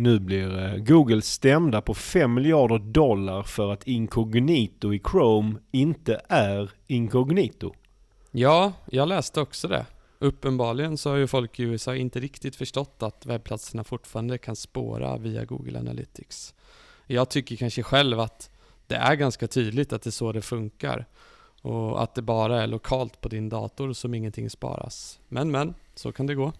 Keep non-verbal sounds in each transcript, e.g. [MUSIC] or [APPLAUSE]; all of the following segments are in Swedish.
Nu blir eh, Google stämda på 5 miljarder dollar för att inkognito i Chrome inte är inkognito. Ja, jag läste också det. Uppenbarligen så har ju folk i USA inte riktigt förstått att webbplatserna fortfarande kan spåra via Google Analytics. Jag tycker kanske själv att det är ganska tydligt att det är så det funkar och att det bara är lokalt på din dator som ingenting sparas. Men men, så kan det gå.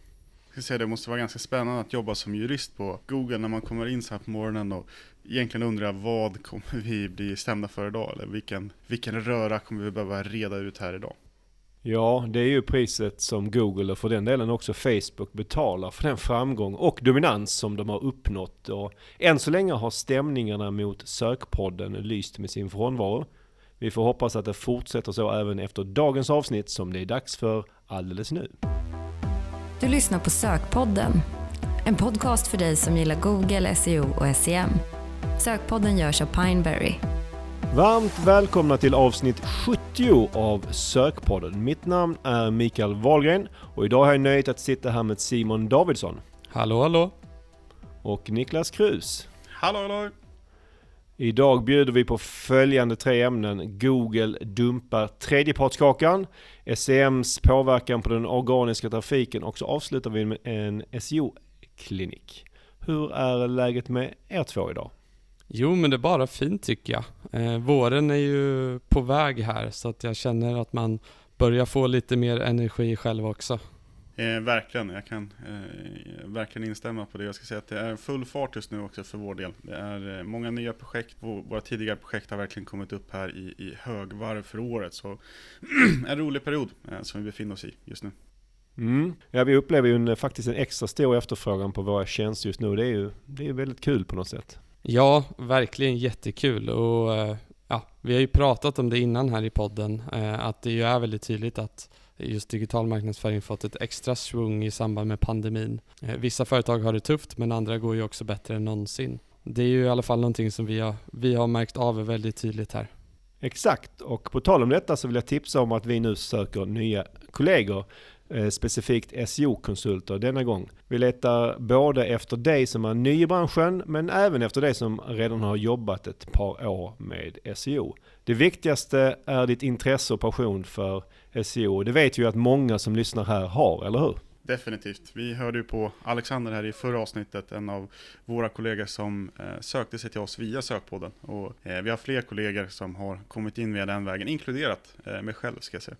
Jag säga, det måste vara ganska spännande att jobba som jurist på Google när man kommer in så här på morgonen och egentligen undrar vad kommer vi bli stämda för idag? Eller vilken, vilken röra kommer vi behöva reda ut här idag? Ja, det är ju priset som Google och för den delen också Facebook betalar för den framgång och dominans som de har uppnått. Och än så länge har stämningarna mot sökpodden lyst med sin frånvaro. Vi får hoppas att det fortsätter så även efter dagens avsnitt som det är dags för alldeles nu. Du lyssnar på Sökpodden, en podcast för dig som gillar Google, SEO och SEM. Sökpodden görs av Pineberry. Varmt välkomna till avsnitt 70 av Sökpodden. Mitt namn är Mikael Wahlgren och idag har jag nöjet att sitta här med Simon Davidsson. Hallå hallå! Och Niklas Krus. Hallå hallå! Idag bjuder vi på följande tre ämnen. Google dumpar tredjepartskakan, SEMs påverkan på den organiska trafiken och så avslutar vi med en SEO-klinik. Hur är läget med er två idag? Jo, men det är bara fint tycker jag. Eh, våren är ju på väg här så att jag känner att man börjar få lite mer energi själv också. Eh, verkligen, jag kan eh, verkligen instämma på det. Jag ska säga att det är full fart just nu också för vår del. Det är eh, många nya projekt, våra tidigare projekt har verkligen kommit upp här i, i högvarv för året. Så [CLEARS THROAT] en rolig period eh, som vi befinner oss i just nu. Mm. Ja, vi upplever ju en, faktiskt en extra stor efterfrågan på våra tjänster just nu. Det är ju det är väldigt kul på något sätt. Ja, verkligen jättekul och eh, ja, vi har ju pratat om det innan här i podden, eh, att det ju är väldigt tydligt att just digital marknadsföring fått ett extra svung i samband med pandemin. Eh, vissa företag har det tufft men andra går ju också bättre än någonsin. Det är ju i alla fall någonting som vi har, vi har märkt av väldigt tydligt här. Exakt, och på tal om detta så vill jag tipsa om att vi nu söker nya kollegor eh, specifikt SEO-konsulter denna gång. Vi letar både efter dig som är ny i branschen men även efter dig som redan har jobbat ett par år med SEO. Det viktigaste är ditt intresse och passion för SEO. Det vet ju att många som lyssnar här har, eller hur? Definitivt. Vi hörde ju på Alexander här i förra avsnittet, en av våra kollegor som eh, sökte sig till oss via sökpodden. Och eh, vi har fler kollegor som har kommit in via den vägen, inkluderat eh, mig själv ska jag säga.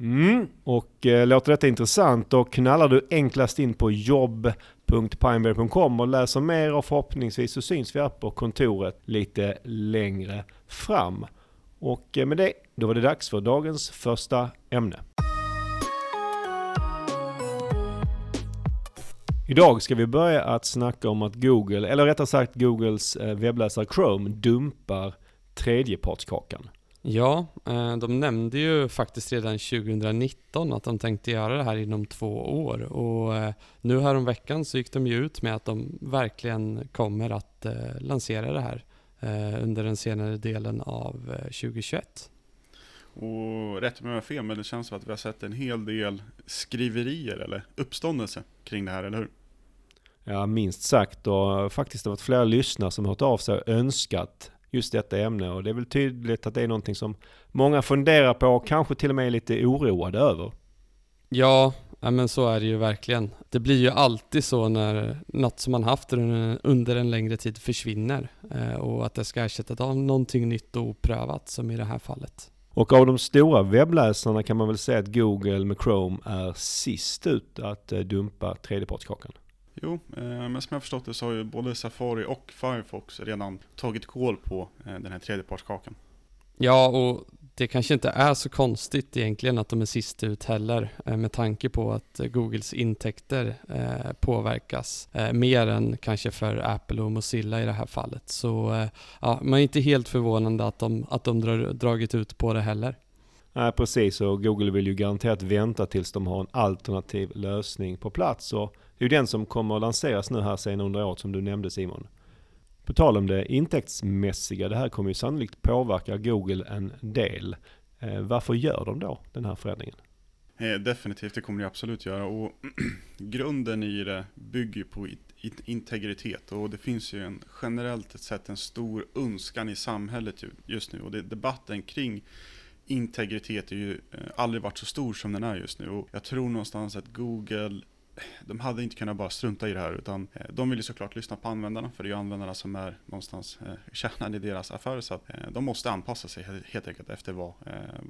Mm. Och eh, låter detta intressant då knallar du enklast in på jobb.pineberry.com och läser mer och förhoppningsvis så syns vi här på kontoret lite längre fram. Och eh, med det, då var det dags för dagens första ämne. Idag ska vi börja att snacka om att Google, eller rättare sagt Googles eh, webbläsare Chrome dumpar tredjepartskakan. Ja, eh, de nämnde ju faktiskt redan 2019 att de tänkte göra det här inom två år och nu här om veckan så gick de ju ut med att de verkligen kommer att lansera det här under den senare delen av 2021. Och rätt mig om jag har fel, men det känns som att vi har sett en hel del skriverier eller uppståndelse kring det här, eller hur? Ja, minst sagt. Och faktiskt har det varit flera lyssnare som har hört av sig och önskat just detta ämne. Och det är väl tydligt att det är någonting som många funderar på och kanske till och med är lite oroade över. Ja, men så är det ju verkligen. Det blir ju alltid så när något som man haft under en längre tid försvinner eh, och att det ska ersättas av någonting nytt och oprövat som i det här fallet. Och av de stora webbläsarna kan man väl säga att Google med Chrome är sist ut att eh, dumpa tredjepartskakan. Jo, eh, men som jag förstått det så har ju både Safari och Firefox redan tagit koll på den här tredjepartskakan. Ja, och det kanske inte är så konstigt egentligen att de är sist ut heller eh, med tanke på att eh, Googles intäkter eh, påverkas mer än kanske för Apple och Mozilla i det här fallet. Så ja, man är inte helt förvånande att de, att de drar, dragit ut på det heller. Nej, precis. Och Google vill ju garanterat vänta tills de har en alternativ lösning på plats. Och det är ju den som kommer att lanseras nu här senare under året som du nämnde Simon. På tal om det intäktsmässiga, det här kommer ju sannolikt påverka Google en del. Eh, varför gör de då den här förändringen? Eh, definitivt, det kommer det absolut göra. Och [CLEARS THROAT] grunden i det bygger på integritet och det finns ju en, generellt sett en stor önskan i samhället just nu och det, debatten kring integritet är ju eh, aldrig varit så stor som den är just nu och jag tror någonstans att Google de hade inte kunnat bara strunta i det här utan eh, de vill ju såklart lyssna på användarna för det är ju användarna som är någonstans eh, kärnan i deras affär så att de måste anpassa sig helt enkelt efter vad,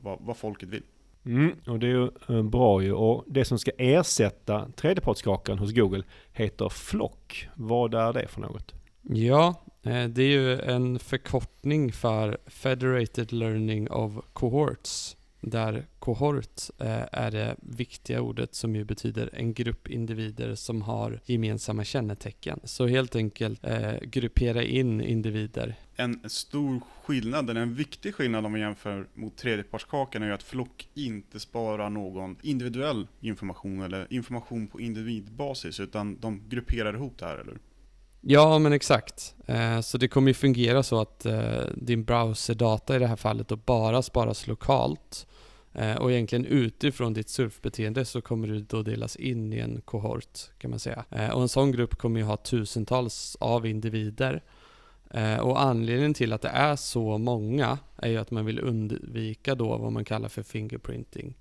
vad, vad folket vill. Mm, och det är ju bra ju. Och det som ska ersätta tredjepartskakan hos Google heter Flock. Vad är det för något? Ja, det är ju en förkortning för Federated Learning of Cohorts där kohort eh, är det viktiga ordet som ju betyder en grupp individer som har gemensamma kännetecken. Så helt enkelt eh, gruppera in individer. En stor skillnad, eller en viktig skillnad om vi jämför mot tredjepartskakan är ju att Flock inte sparar någon individuell information eller information på individbasis utan de grupperar ihop det här, eller Ja, men exakt. Eh, så det kommer ju fungera så att din browserdata i det här fallet då bara sparas lokalt Eh, och egentligen utifrån ditt surfbeteende så kommer du då delas in i en kohort kan man säga. Eh, och en sån grupp kommer ju ha tusentals av individer. Eh, och anledningen till att det är så många är ju att man vill undvika då vad man kallar för fingerprinting.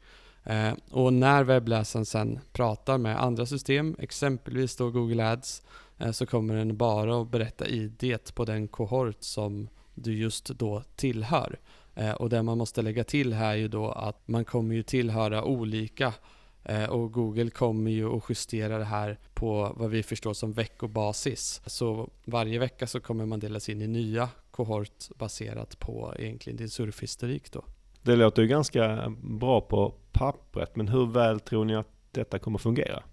Och när webbläsaren sen pratar med andra system, exempelvis då Google Ads, så kommer den bara att berätta id på den kohort som du just då tillhör. Eh, och det man måste lägga till här är ju då att man kommer ju tillhöra olika eh, och Google kommer ju att justera det här på vad vi förstår som veckobasis. Så varje vecka så kommer man delas in i nya kohort baserat på egentligen din surfhistorik då. Det låter ju ganska bra på pappret, men hur väl tror ni att detta kommer fungera?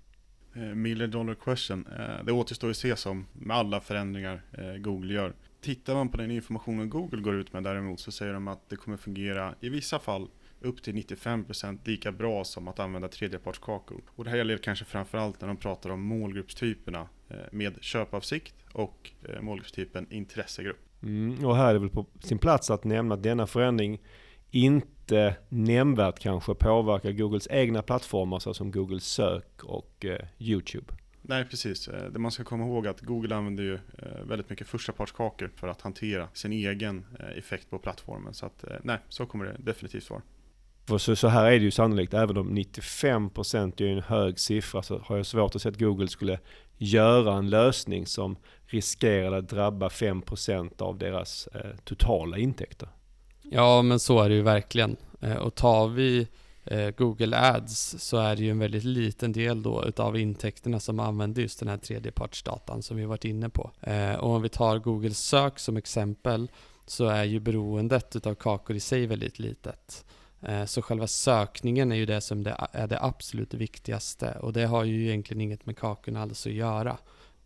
Eh, million dollar question. Det återstår att se som med alla förändringar Google gör. Tittar man på den informationen Google går ut med däremot så säger de att det kommer fungera i vissa fall upp till 95% lika bra som att använda tredjepartskakor. Och det här gäller kanske framförallt när de pratar om målgruppstyperna eh, med köpavsikt och eh, målgruppstypen intressegrupp. Mm, och här är det väl på sin plats att nämna att denna förändring inte nämnvärt kanske påverkar Googles egna plattformar såsom Google Sök och eh, YouTube. Nej, precis. Eh, det man ska komma ihåg är att Google använder ju eh, väldigt mycket förstapartskakor för att hantera sin egen eh, effekt på plattformen. Så att, nej, så kommer det definitivt vara. För så, så här är det ju sannolikt, även om 95% är en hög siffra så har jag svårt att se att Google skulle göra en lösning som riskerar att drabba 5% av deras eh, totala intäkter. Ja, men så är det ju verkligen. Eh, och tar vi Eh, Google Ads så är det ju en väldigt liten del då utav intäkterna som använder just den här tredjepartsdatan som vi varit inne på. Eh, och om vi tar Google sök som exempel så är ju beroendet utav kakor i sig väldigt litet. Eh, så själva sökningen är ju det som är det absolut viktigaste och det har ju egentligen inget med kakorna alls att göra.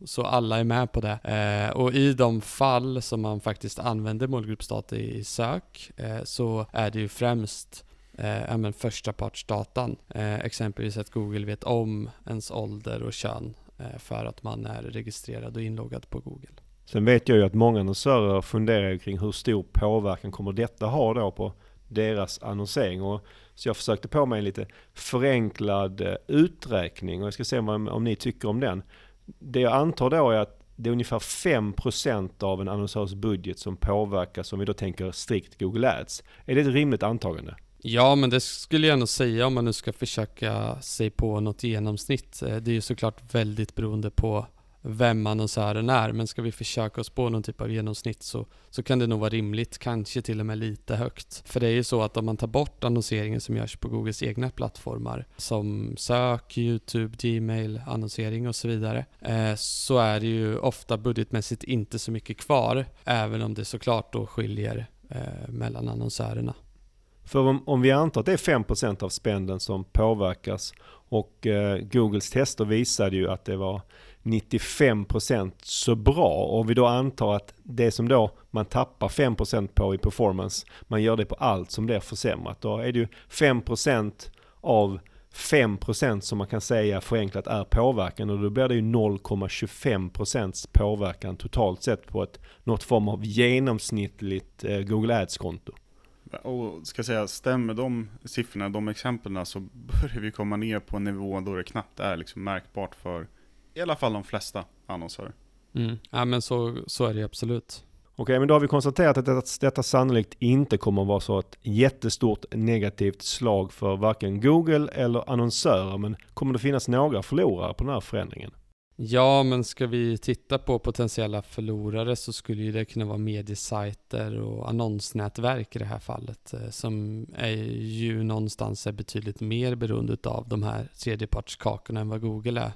Så alla är med på det. Eh, och i de fall som man faktiskt använder målgruppsdata i sök så är det ju främst eh, men förstapartsdatan. Eh, exempelvis att Google vet om ens ålder och kön eh, för att man är registrerad och inloggad på Google. Sen vet jag ju att många annonsörer funderar kring hur stor påverkan kommer detta ha då på deras annonsering. Och så jag försökte på mig en lite förenklad eh, uträkning och jag ska se om, om ni tycker om den. Det jag antar då är att det är ungefär 5% av en annonsörs budget som påverkas om vi då tänker strikt Google Ads. Är det ett rimligt antagande? Ja, men det skulle jag nog säga om man nu ska försöka sig på något genomsnitt. Eh, det är ju såklart väldigt beroende på vem annonsören är, men ska vi försöka oss på någon typ av genomsnitt så, så kan det nog vara rimligt, kanske till och med lite högt. För det är ju så att om man tar bort annonseringen som görs på Googles egna plattformar, som sök, YouTube, Gmail, annonsering och så vidare, eh, så är det ju ofta budgetmässigt inte så mycket kvar, även om det såklart då skiljer eh, mellan annonsörerna. För om, om vi antar att det är 5% av spenden som påverkas och eh, Googles tester visade ju att det var 95% så bra. Och vi då antar att det som då man tappar 5% på i performance, man gör det på allt som blir försämrat. Då är det ju 5% av 5% som man kan säga förenklat är påverkan och då blir det ju 0,25% påverkan totalt sett på ett, något form av genomsnittligt eh, Google Ads-konto. Och ska säga, stämmer de siffrorna, de exemplen så börjar vi komma ner på en nivå då det knappt är liksom märkbart för i alla fall de flesta annonsörer. Mm. Ja men så, så är det absolut. Okej, men då har vi konstaterat att detta, detta sannolikt inte kommer att vara så ett jättestort negativt slag för varken Google eller annonsörer. Men kommer det finnas några förlorare på den här förändringen? Ja, men ska vi titta på potentiella förlorare så skulle ju det kunna vara mediesajter och annonsnätverk i det här fallet eh, som är ju någonstans är betydligt mer beroende av de här tredjepartskakorna än vad Google är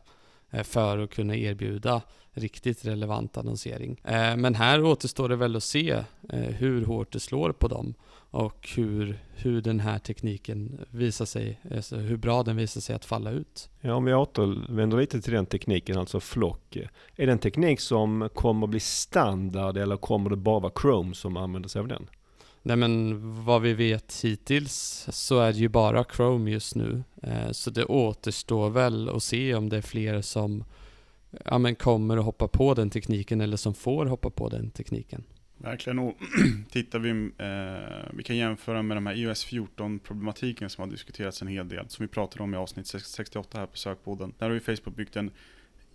eh, för att kunna erbjuda riktigt relevant annonsering. Eh, men här återstår det väl att se hur hårt det slår på dem och hur, hur den här tekniken visar sig, alltså hur bra den visar sig att falla ut. Ja, om vi återvänder lite till den tekniken, alltså Flock. Är det en teknik som kommer att bli standard eller kommer det bara vara Chrome som använder sig av den? Nej men vad vi vet hittills så är det ju bara Chrome just nu. Eh, så det återstår väl att se om det är fler som ja, men kommer att hoppa på den tekniken eller som får hoppa på den tekniken. Verkligen. Och [CLEARS THROAT] tittar vi, eh, vi kan jämföra med de här iOS 14-problematiken som har diskuterats en hel del, som vi pratade om i avsnitt 68 här på sökpodden. Där har ju Facebook byggt en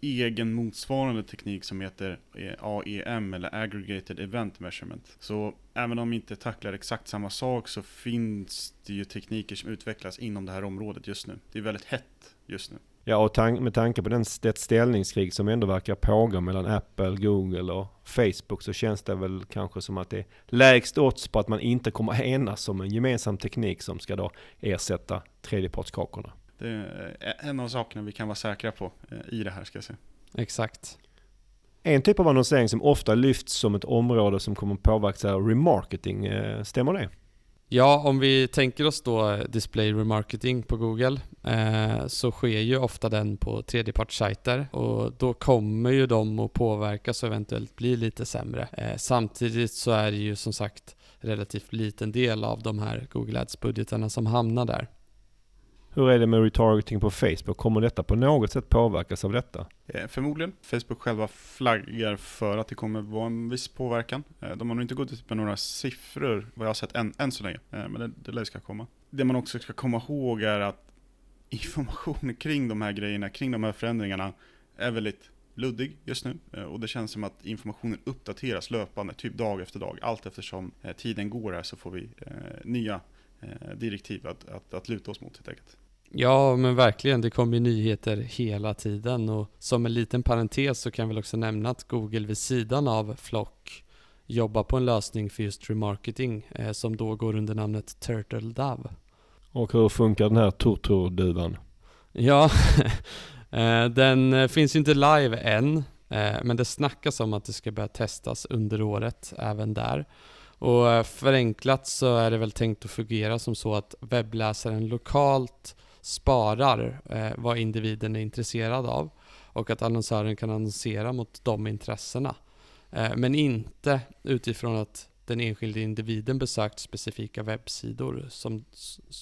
egen motsvarande teknik som heter eh, AEM eller Aggregated Event Measurement. Så även om vi inte tacklar exakt samma sak så finns det ju tekniker som utvecklas inom det här området just nu. Det är väldigt hett just nu. Ja, och tank, med tanke på den, det ställningskrig som ändå verkar pågå mellan Apple, Google och Facebook så känns det väl kanske som att det är lägst odds på att man inte kommer enas om en gemensam teknik som ska då ersätta tredjepartskakorna. Det är en av sakerna vi kan vara säkra på eh, i det här ska jag säga. Exakt. En typ av annonsering som ofta lyfts som ett område som kommer påverkas av remarketing, eh, stämmer det? Ja, om vi tänker oss då eh, display remarketing på Google eh, så sker ju ofta den på tredjepartssajter och då kommer ju de att påverkas och eventuellt bli lite sämre. Eh, samtidigt så är det ju som sagt relativt liten del av de här Google Ads-budgetarna som hamnar där. Hur är det med retargeting på Facebook? Kommer detta på något sätt påverkas av detta? Eh, förmodligen. Facebook själva flaggar för att det kommer vara en viss påverkan. Eh, de har nog inte gått ut med några siffror vad jag har sett än, än så länge. Eh, men det, det lär ska komma. Det man också ska komma ihåg är att [LAUGHS] informationen kring de här grejerna, kring de här förändringarna är väldigt luddig just nu. Och det känns som att informationen uppdateras löpande, typ dag efter dag. Allt eftersom tiden går här så får vi nya direktiv att, att, att luta oss mot helt enkelt. Ja, men verkligen. Det kommer nyheter hela tiden och som en liten parentes så kan jag väl också nämna att Google vid sidan av Flock jobbar på en lösning för just remarketing eh, som då går under namnet Turtle Dove. Och hur funkar den här turturduvan? Ja, [LAUGHS] eh, den eh, finns ju inte live än, eh, men det snackas om att det ska börja testas under året även där. Och förenklat så är det väl tänkt att fungera som så att webbläsaren lokalt sparar eh, vad individen är intresserad av och att annonsören kan annonsera mot de intressena. Eh, men inte utifrån att den enskilde individen besökt specifika webbsidor som,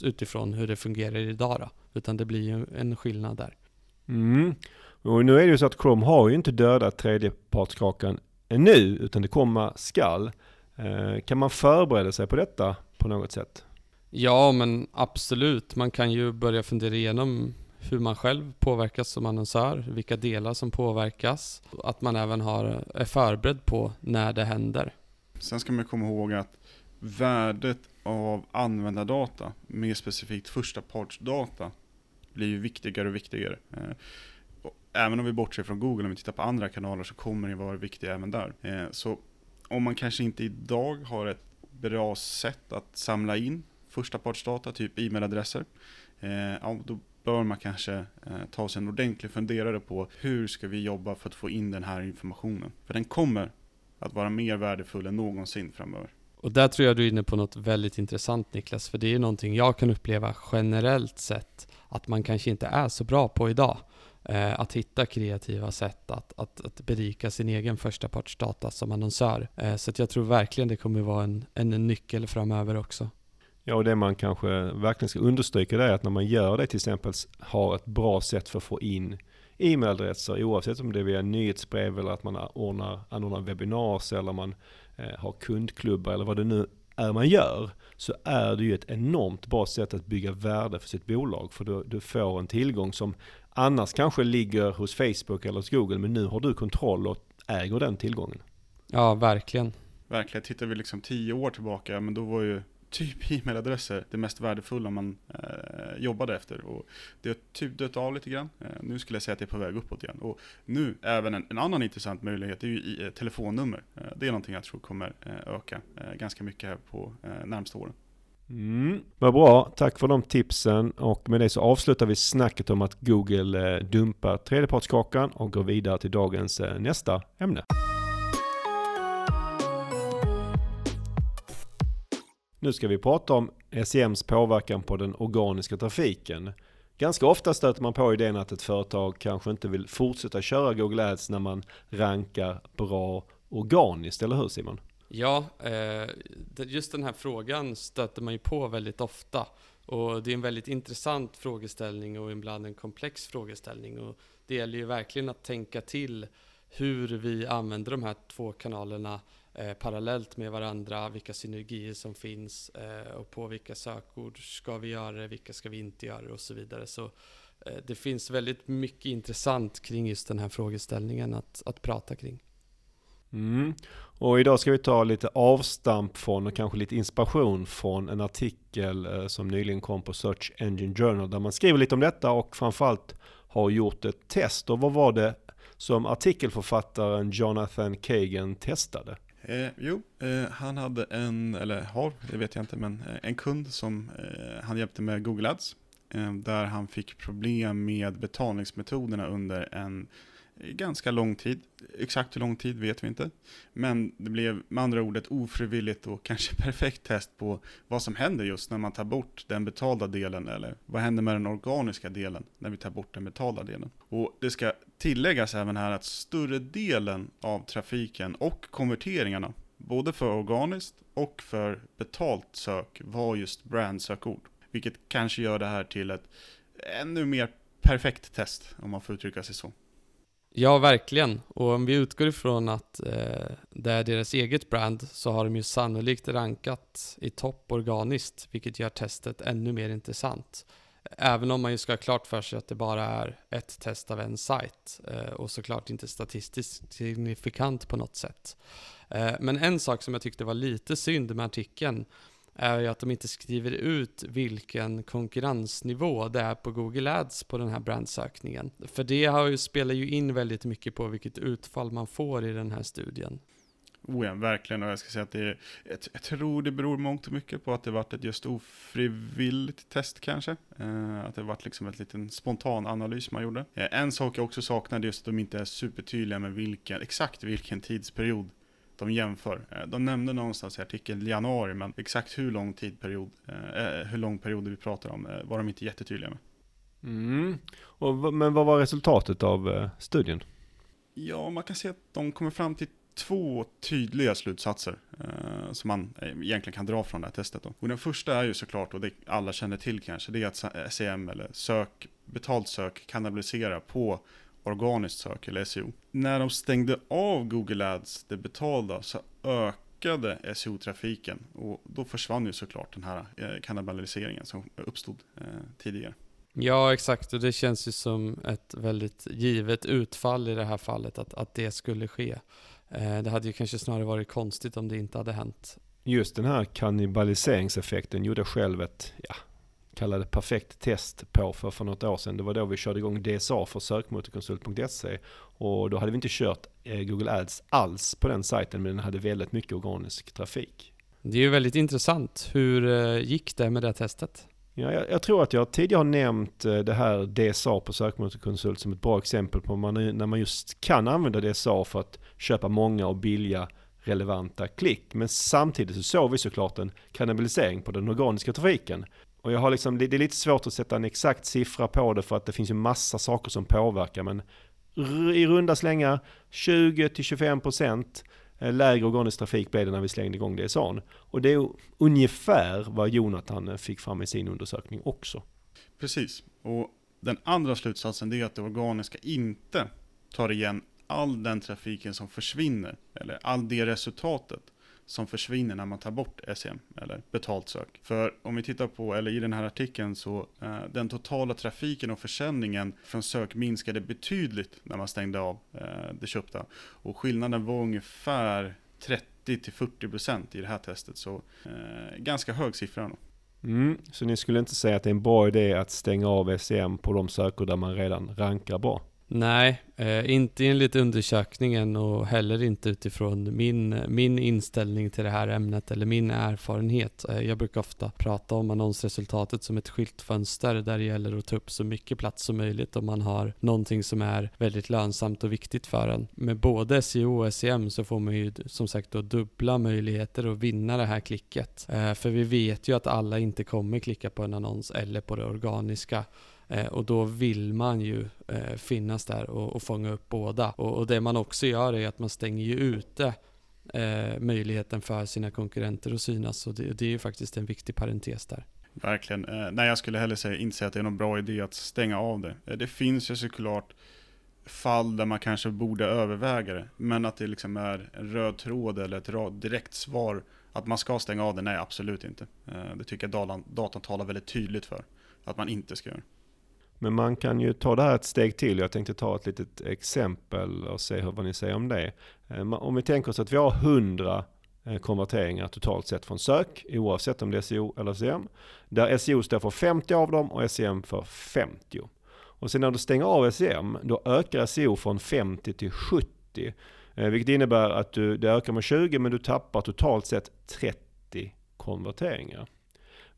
utifrån hur det fungerar idag då, utan det blir ju en skillnad där. Mm. Och nu är det ju så att Chrome har ju inte dödat tredjepartskakan ännu, utan det komma skall. Eh, kan man förbereda sig på detta på något sätt? Ja, men absolut. Man kan ju börja fundera igenom hur man själv påverkas som annonsör, vilka delar som påverkas. Att man även har, är förberedd på när det händer. Sen ska man komma ihåg att värdet av användardata, mer specifikt förstapartsdata, blir ju viktigare och viktigare. Eh, även om vi bortser från Google, om vi tittar på andra kanaler så kommer det vara viktigt även där. Eh, så om man kanske inte idag har ett bra sätt att samla in förstapartsdata, typ e-mailadresser, eh, ja, då bör man kanske eh, ta sig en ordentlig funderare på hur ska vi jobba för att få in den här informationen. För den kommer att vara mer värdefull än någonsin framöver. Och där tror jag du är inne på något väldigt intressant Niklas, för det är någonting jag kan uppleva generellt sett att man kanske inte är så bra på idag. Eh, att hitta kreativa sätt att, att, att berika sin egen förstapartsdata som annonsör. Eh, så att jag tror verkligen det kommer vara en, en nyckel framöver också. Ja, och det man kanske verkligen ska understryka det är att när man gör det till exempel har ett bra sätt för att få in e-mailadresser oavsett om det är via nyhetsbrev eller att man ordnar, anordnar webbinars eller man eh, har kundklubbar eller vad det nu är man gör så är det ju ett enormt bra sätt att bygga värde för sitt bolag. För du, du får en tillgång som annars kanske ligger hos Facebook eller hos Google. Men nu har du kontroll och äger den tillgången. Ja, verkligen. Verkligen, tittar vi liksom tio år tillbaka, men då var ju typ e-mailadresser det mest värdefulla man eh, jobbade efter. Och det har typ dött av lite grann. Eh, nu skulle jag säga att det är på väg uppåt igen. Och nu, även en, en annan intressant möjlighet är ju i, eh, telefonnummer. Eh, det är någonting jag tror kommer eh, öka eh, ganska mycket här på eh, närmsta åren. Mm. Vad bra, tack för de tipsen. Och med det så avslutar vi snacket om att Google eh, dumpar tredjepartskakan och går vidare till dagens eh, nästa ämne. Nu ska vi prata om SEMs påverkan på den organiska trafiken. Ganska ofta stöter man på idén att ett företag kanske inte vill fortsätta köra Google Ads när man rankar bra organiskt, eller hur Simon? Ja, eh, just den här frågan stöter man ju på väldigt ofta. Och det är en väldigt intressant frågeställning och ibland en komplex frågeställning. Och det gäller ju verkligen att tänka till hur vi använder de här två kanalerna eh, parallellt med varandra, vilka synergier som finns eh, och på vilka sökord ska vi göra det, vilka ska vi inte göra det och så vidare. Så eh, det finns väldigt mycket intressant kring just den här frågeställningen att, att prata kring. Mm. Och idag ska vi ta lite avstamp från och kanske lite inspiration från en artikel eh, som nyligen kom på Search Engine Journal där man skriver lite om detta och framförallt har gjort ett test. Och vad var det som artikelförfattaren Jonathan Kagan testade? Eh, jo, eh, han hade en, eller har, det vet jag inte, men eh, en kund som eh, han hjälpte med Google Ads. Eh, där han fick problem med betalningsmetoderna under en ganska lång tid. Exakt hur lång tid vet vi inte. Men det blev med andra ord ett ofrivilligt och kanske [LAUGHS] perfekt test på vad som händer just när man tar bort den betalda delen eller vad händer med den organiska delen när vi tar bort den betalda delen. Och det ska tilläggas även här att större delen av trafiken och konverteringarna både för organiskt och för betalt sök var just brandsökord. Vilket kanske gör det här till ett ännu mer perfekt test om man får uttrycka sig så. Ja, verkligen. Och om vi utgår ifrån att eh, det är deras eget brand så har de ju sannolikt rankat i topp organiskt, vilket gör testet ännu mer intressant. Även om man ju ska ha klart för sig att det bara är ett test av en sajt eh, och såklart inte statistiskt signifikant på något sätt. Eh, men en sak som jag tyckte var lite synd med artikeln är ju att de inte skriver ut vilken konkurrensnivå det är på Google Ads på den här brandsökningen. För det har ju, spelar ju in väldigt mycket på vilket utfall man får i den här studien. Oh ja, verkligen. Och jag ska säga att det jag, jag tror det beror mångt och mycket på att det varit ett just ofrivilligt test kanske. Eh, att det varit liksom ett liten spontan analys man gjorde. Eh, en sak jag också saknade just att de inte är supertydliga med vilken, exakt vilken tidsperiod de jämför. Eh, de nämnde någonstans i artikeln januari, men exakt hur lång tidperiod, eh, eh, hur lång period vi pratar om var de inte jättetydliga med. Mm. Och, men vad var resultatet av studien? Ja, man kan se att de kommer fram till två tydliga slutsatser eh, som man egentligen kan dra från det här testet. Då. Och den första är ju såklart, och det alla känner till kanske, det är att SEM eller sök, betalt sök kannibaliserar på organiskt sök eller SEO. När de stängde av Google Ads, det betalda, så ökade SEO-trafiken och då försvann ju såklart den här eh, kannibaliseringen som uppstod eh, tidigare. Ja, exakt. Och det känns ju som ett väldigt givet utfall i det här fallet att, att det skulle ske. Eh, det hade ju kanske snarare varit konstigt om det inte hade hänt. Just den här kannibaliseringseffekten gjorde själv ett, ja, kallade perfekt test på för, för något år sedan. Det var då vi körde igång DSA för sökmotorkonsult.se och då hade vi inte kört eh, Google Ads alls på den sajten men den hade väldigt mycket organisk trafik. Det är ju väldigt intressant. Hur eh, gick det med det testet? Ja, jag, jag, tror att jag tidigare har nämnt eh, det här DSA på sökmotorkonsult som ett bra exempel på man, när man just kan använda DSA för att köpa många och billiga relevanta klick. Men samtidigt så såg vi såklart en kannibalisering på den organiska trafiken. Och jag har liksom, det är lite svårt att sätta en exakt siffra på det för att det finns ju massa saker som påverkar. Men i runda slängar 20-25% eh, lägre organisk trafik blev det när vi slängde igång DSAn. Och det är ungefär vad Jonathan eh, fick fram i sin undersökning också. Precis. Och den andra slutsatsen är att det organiska inte tar igen all den trafiken som försvinner, eller all det resultatet som försvinner när man tar bort SEM eller betalt sök. För om vi tittar på, eller i den här artikeln så eh, den totala trafiken och försäljningen från sök minskade betydligt när man stängde av eh, det köpta. Och skillnaden var ungefär 30-40% i det här testet. Så eh, ganska hög siffra. Då. Mm, så ni skulle inte säga att det är en bra idé att stänga av SEM på de sökord där man redan rankar bra? Nej, eh, inte enligt undersökningen och heller inte utifrån min, min inställning till det här ämnet eller min erfarenhet. Eh, jag brukar ofta prata om annonsresultatet som ett skyltfönster där det gäller att ta upp så mycket plats som möjligt om man har någonting som är väldigt lönsamt och viktigt för en. Med både SEO och SEM så får man ju som sagt då dubbla möjligheter att vinna det här klicket. Eh, för vi vet ju att alla inte kommer klicka på en annons eller på det organiska Eh, och då vill man ju eh, finnas där och, och fånga upp båda. Och, och, det man också gör är att man stänger ju ute eh, möjligheten för sina konkurrenter att synas. Och det, det är ju faktiskt en viktig parentes där. Verkligen. Eh, nej, jag skulle heller säga, inte säga att det är någon bra idé att stänga av det. Eh, det finns ju såklart fall där man kanske borde överväga det. Men att det liksom är en röd tråd eller ett direkt svar att man ska stänga av det, nej absolut inte. Eh, det tycker jag datan talar väldigt tydligt för att man inte ska göra. Men man kan ju ta det här ett steg till. Jag tänkte ta ett litet exempel och se vad ni säger om det. Eh, om vi tänker oss att vi har 100 eh, konverteringar totalt sett från sök, oavsett om det är SEO eller SEM. Där SEO står för 50 av dem och SEM för 50. Och sen när du stänger av SEM, då ökar SEO från 50 till 70. Eh, vilket innebär att du, det ökar med 20 men du tappar totalt sett 30 konverteringar.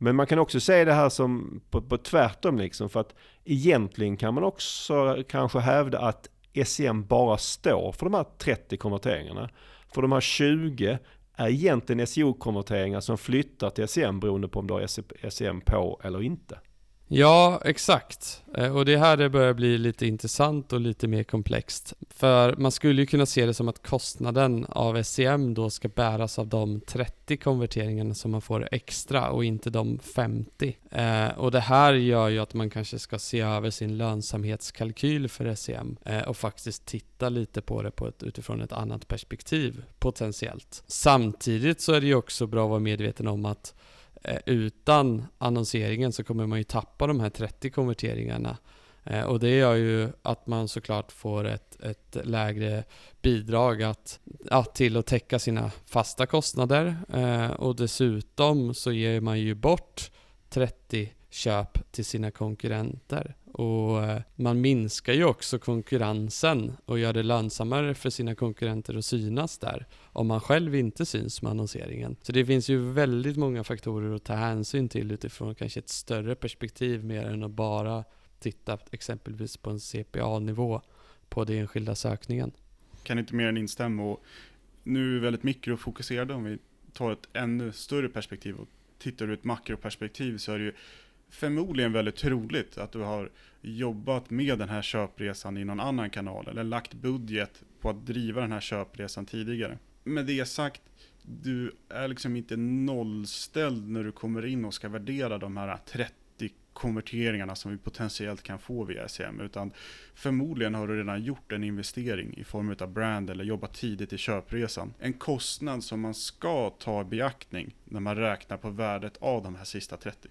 Men man kan också se det här som på, på tvärtom liksom. För att egentligen kan man också kanske hävda att SEM bara står för de här 30 konverteringarna. För de här 20 är egentligen SEO-konverteringar som flyttar till SEM beroende på om du har SEM på eller inte. Ja, exakt. Eh, och det är här det börjar bli lite intressant och lite mer komplext. För man skulle ju kunna se det som att kostnaden av SEM då ska bäras av de 30 konverteringarna som man får extra och inte de 50. Eh, och det här gör ju att man kanske ska se över sin lönsamhetskalkyl för SEM eh, och faktiskt titta lite på det på ett, utifrån ett annat perspektiv potentiellt. Samtidigt så är det ju också bra att vara medveten om att Eh, utan annonseringen så kommer man ju tappa de här 30 konverteringarna. Eh, och det gör ju att man såklart får ett, ett lägre bidrag att, att till att täcka sina fasta kostnader. Eh, och dessutom så ger man ju bort 30 köp till sina konkurrenter. Och eh, man minskar ju också konkurrensen och gör det lönsammare för sina konkurrenter att synas där om man själv inte syns med annonseringen. Så det finns ju väldigt många faktorer att ta hänsyn till utifrån kanske ett större perspektiv mer än att bara titta exempelvis på en CPA-nivå på den enskilda sökningen. Kan inte mer än instämma och nu är vi väldigt mikrofokuserade om vi tar ett ännu större perspektiv och tittar ur ett makroperspektiv så är det ju förmodligen väldigt troligt att du har jobbat med den här köpresan i någon annan kanal eller lagt budget på att driva den här köpresan tidigare. Med det sagt, du är liksom inte nollställd när du kommer in och ska värdera de här 30 konverteringarna som vi potentiellt kan få via SEM, utan förmodligen har du redan gjort en investering i form av brand eller jobbat tidigt i köpresan. En kostnad som man ska ta i beaktning när man räknar på värdet av de här sista 30.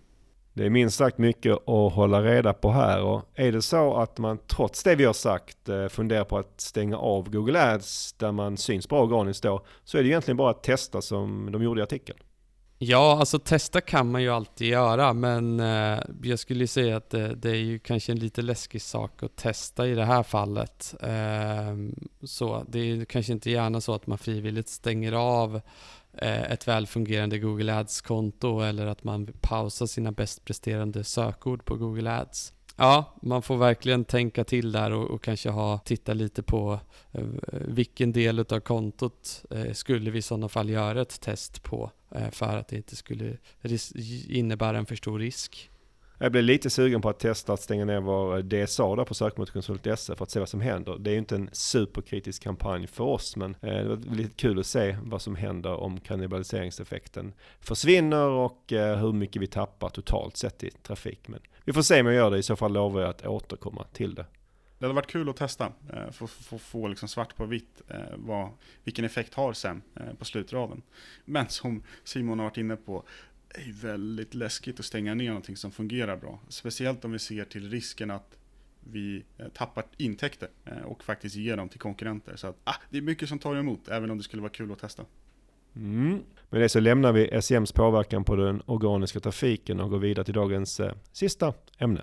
Det är minst sagt mycket att hålla reda på här och är det så att man trots det vi har sagt eh, funderar på att stänga av Google Ads där man syns bra organiskt då så är det egentligen bara att testa som de gjorde i artikeln. Ja, alltså testa kan man ju alltid göra men eh, jag skulle säga att det, det, är ju kanske en lite läskig sak att testa i det här fallet. Eh, så det är kanske inte gärna så att man frivilligt stänger av Eh, ett välfungerande Google Ads-konto eller att man pausar sina bäst presterande sökord på Google Ads. Ja, man får verkligen tänka till där och, och kanske ha, titta lite på eh, vilken del av kontot eh, skulle vi i sådana fall göra ett test på eh, för att det inte skulle innebära en för stor risk. Jag blev lite sugen på att testa att stänga ner vår eh, DSA där på sökmotorkonsult.se för att se vad som händer. Det är ju inte en superkritisk kampanj för oss men eh, det var lite kul att se vad som händer om kannibaliseringseffekten försvinner och eh, hur mycket vi tappar totalt sett i trafik. Men vi får se om jag gör det, i så fall lovar jag att återkomma till det. det hade varit kul att testa, för att få, liksom svart på vitt vad, vilken effekt har sen på slutraden. Men som Simon har varit inne på, det är väldigt läskigt att stänga ner någonting som fungerar bra. Speciellt om vi ser till risken att vi eh, tappar intäkter eh, och faktiskt ger dem till konkurrenter. Så att, ah, det är mycket som tar emot, även om det skulle vara kul att testa. Mm. Med det så lämnar vi SEMs påverkan på den organiska trafiken och går vidare till dagens eh, sista ämne.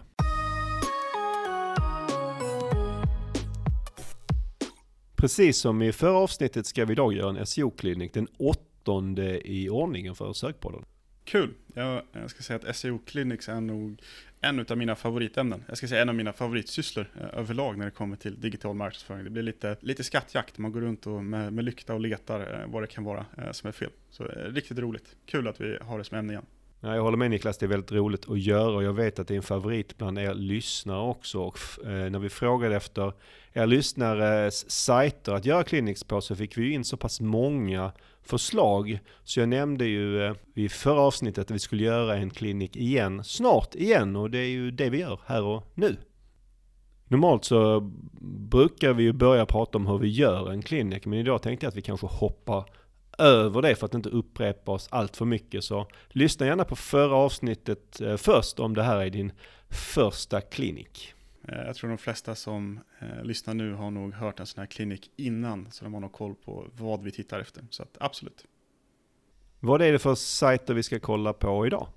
Precis som i förra avsnittet ska vi idag göra en SEO-klinik, den åttonde i ordningen för Sökpodden. Kul! Jag, jag ska säga att SEO Clinics är nog en av mina favoritämnen. Jag ska säga en av mina favoritsysslor eh, överlag när det kommer till digital marknadsföring. Det blir lite, lite skattjakt, man går runt och med, med lykta och letar eh, vad det kan vara eh, som är fel. Så eh, riktigt roligt. Kul att vi har det som ämne igen. Ja, jag håller med Niklas, det är väldigt roligt att göra och jag vet att det är en favorit bland er lyssnare också. Och eh, när vi frågade efter er lyssnares sajter att göra clinics på så fick vi in så pass många förslag. Så jag nämnde ju eh, i förra avsnittet att vi skulle göra en klinik igen, snart igen och det är ju det vi gör här och nu. Normalt så brukar vi ju börja prata om hur vi gör en klinik, men idag tänkte jag att vi kanske hoppar över det för att inte upprepa oss allt för mycket. Så lyssna gärna på förra avsnittet eh, först om det här är din första klinik. Eh, jag tror de flesta som eh, lyssnar nu har nog hört en sån här klinik innan, så de har nog koll på vad vi tittar efter. Så att, absolut. Vad är det för sajter vi ska kolla på idag?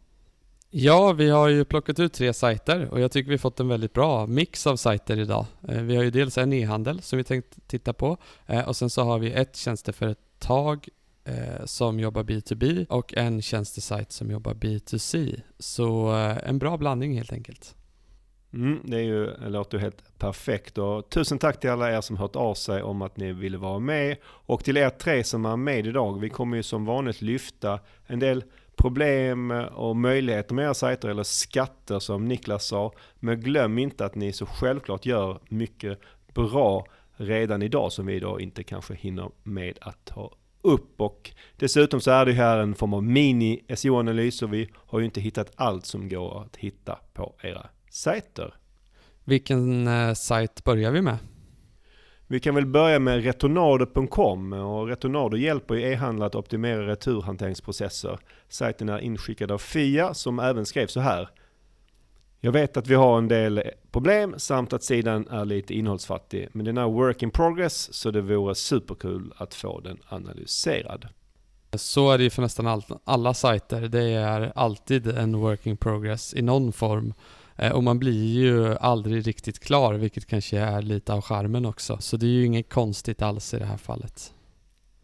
Ja, vi har ju plockat ut tre sajter och jag tycker vi fått en väldigt bra mix av sajter idag. Eh, vi har ju dels en e-handel som vi tänkt titta på och sen så har vi ett tjänsteföretag som jobbar B2B och en tjänstesajt som jobbar B2C. Så en bra blandning helt enkelt. Mm, det, är ju, det låter ju helt perfekt och tusen tack till alla er som hört av sig om att ni ville vara med och till er tre som är med idag. Vi kommer ju som vanligt lyfta en del problem och möjligheter med era sajter eller skatter som Niklas sa. Men glöm inte att ni så självklart gör mycket bra redan idag som vi då inte kanske hinner med att ta upp och dessutom så är det här en form av mini SEO-analys och vi har ju inte hittat allt som går att hitta på era sajter. Vilken eh, sajt börjar vi med? Vi kan väl börja med retornado.com och Retornado hjälper e-handlare att optimera returhanteringsprocesser. Sajten är inskickad av Fia som även skrev så här. Jag vet att vi har en del problem samt att sidan är lite innehållsfattig, men den är work in progress så det vore superkul att få den analyserad. Så är det ju för nästan all, alla sajter. Det är alltid en work in progress i någon form. Eh, och man blir ju aldrig riktigt klar, vilket kanske är lite av charmen också. Så det är ju inget konstigt alls i det här fallet.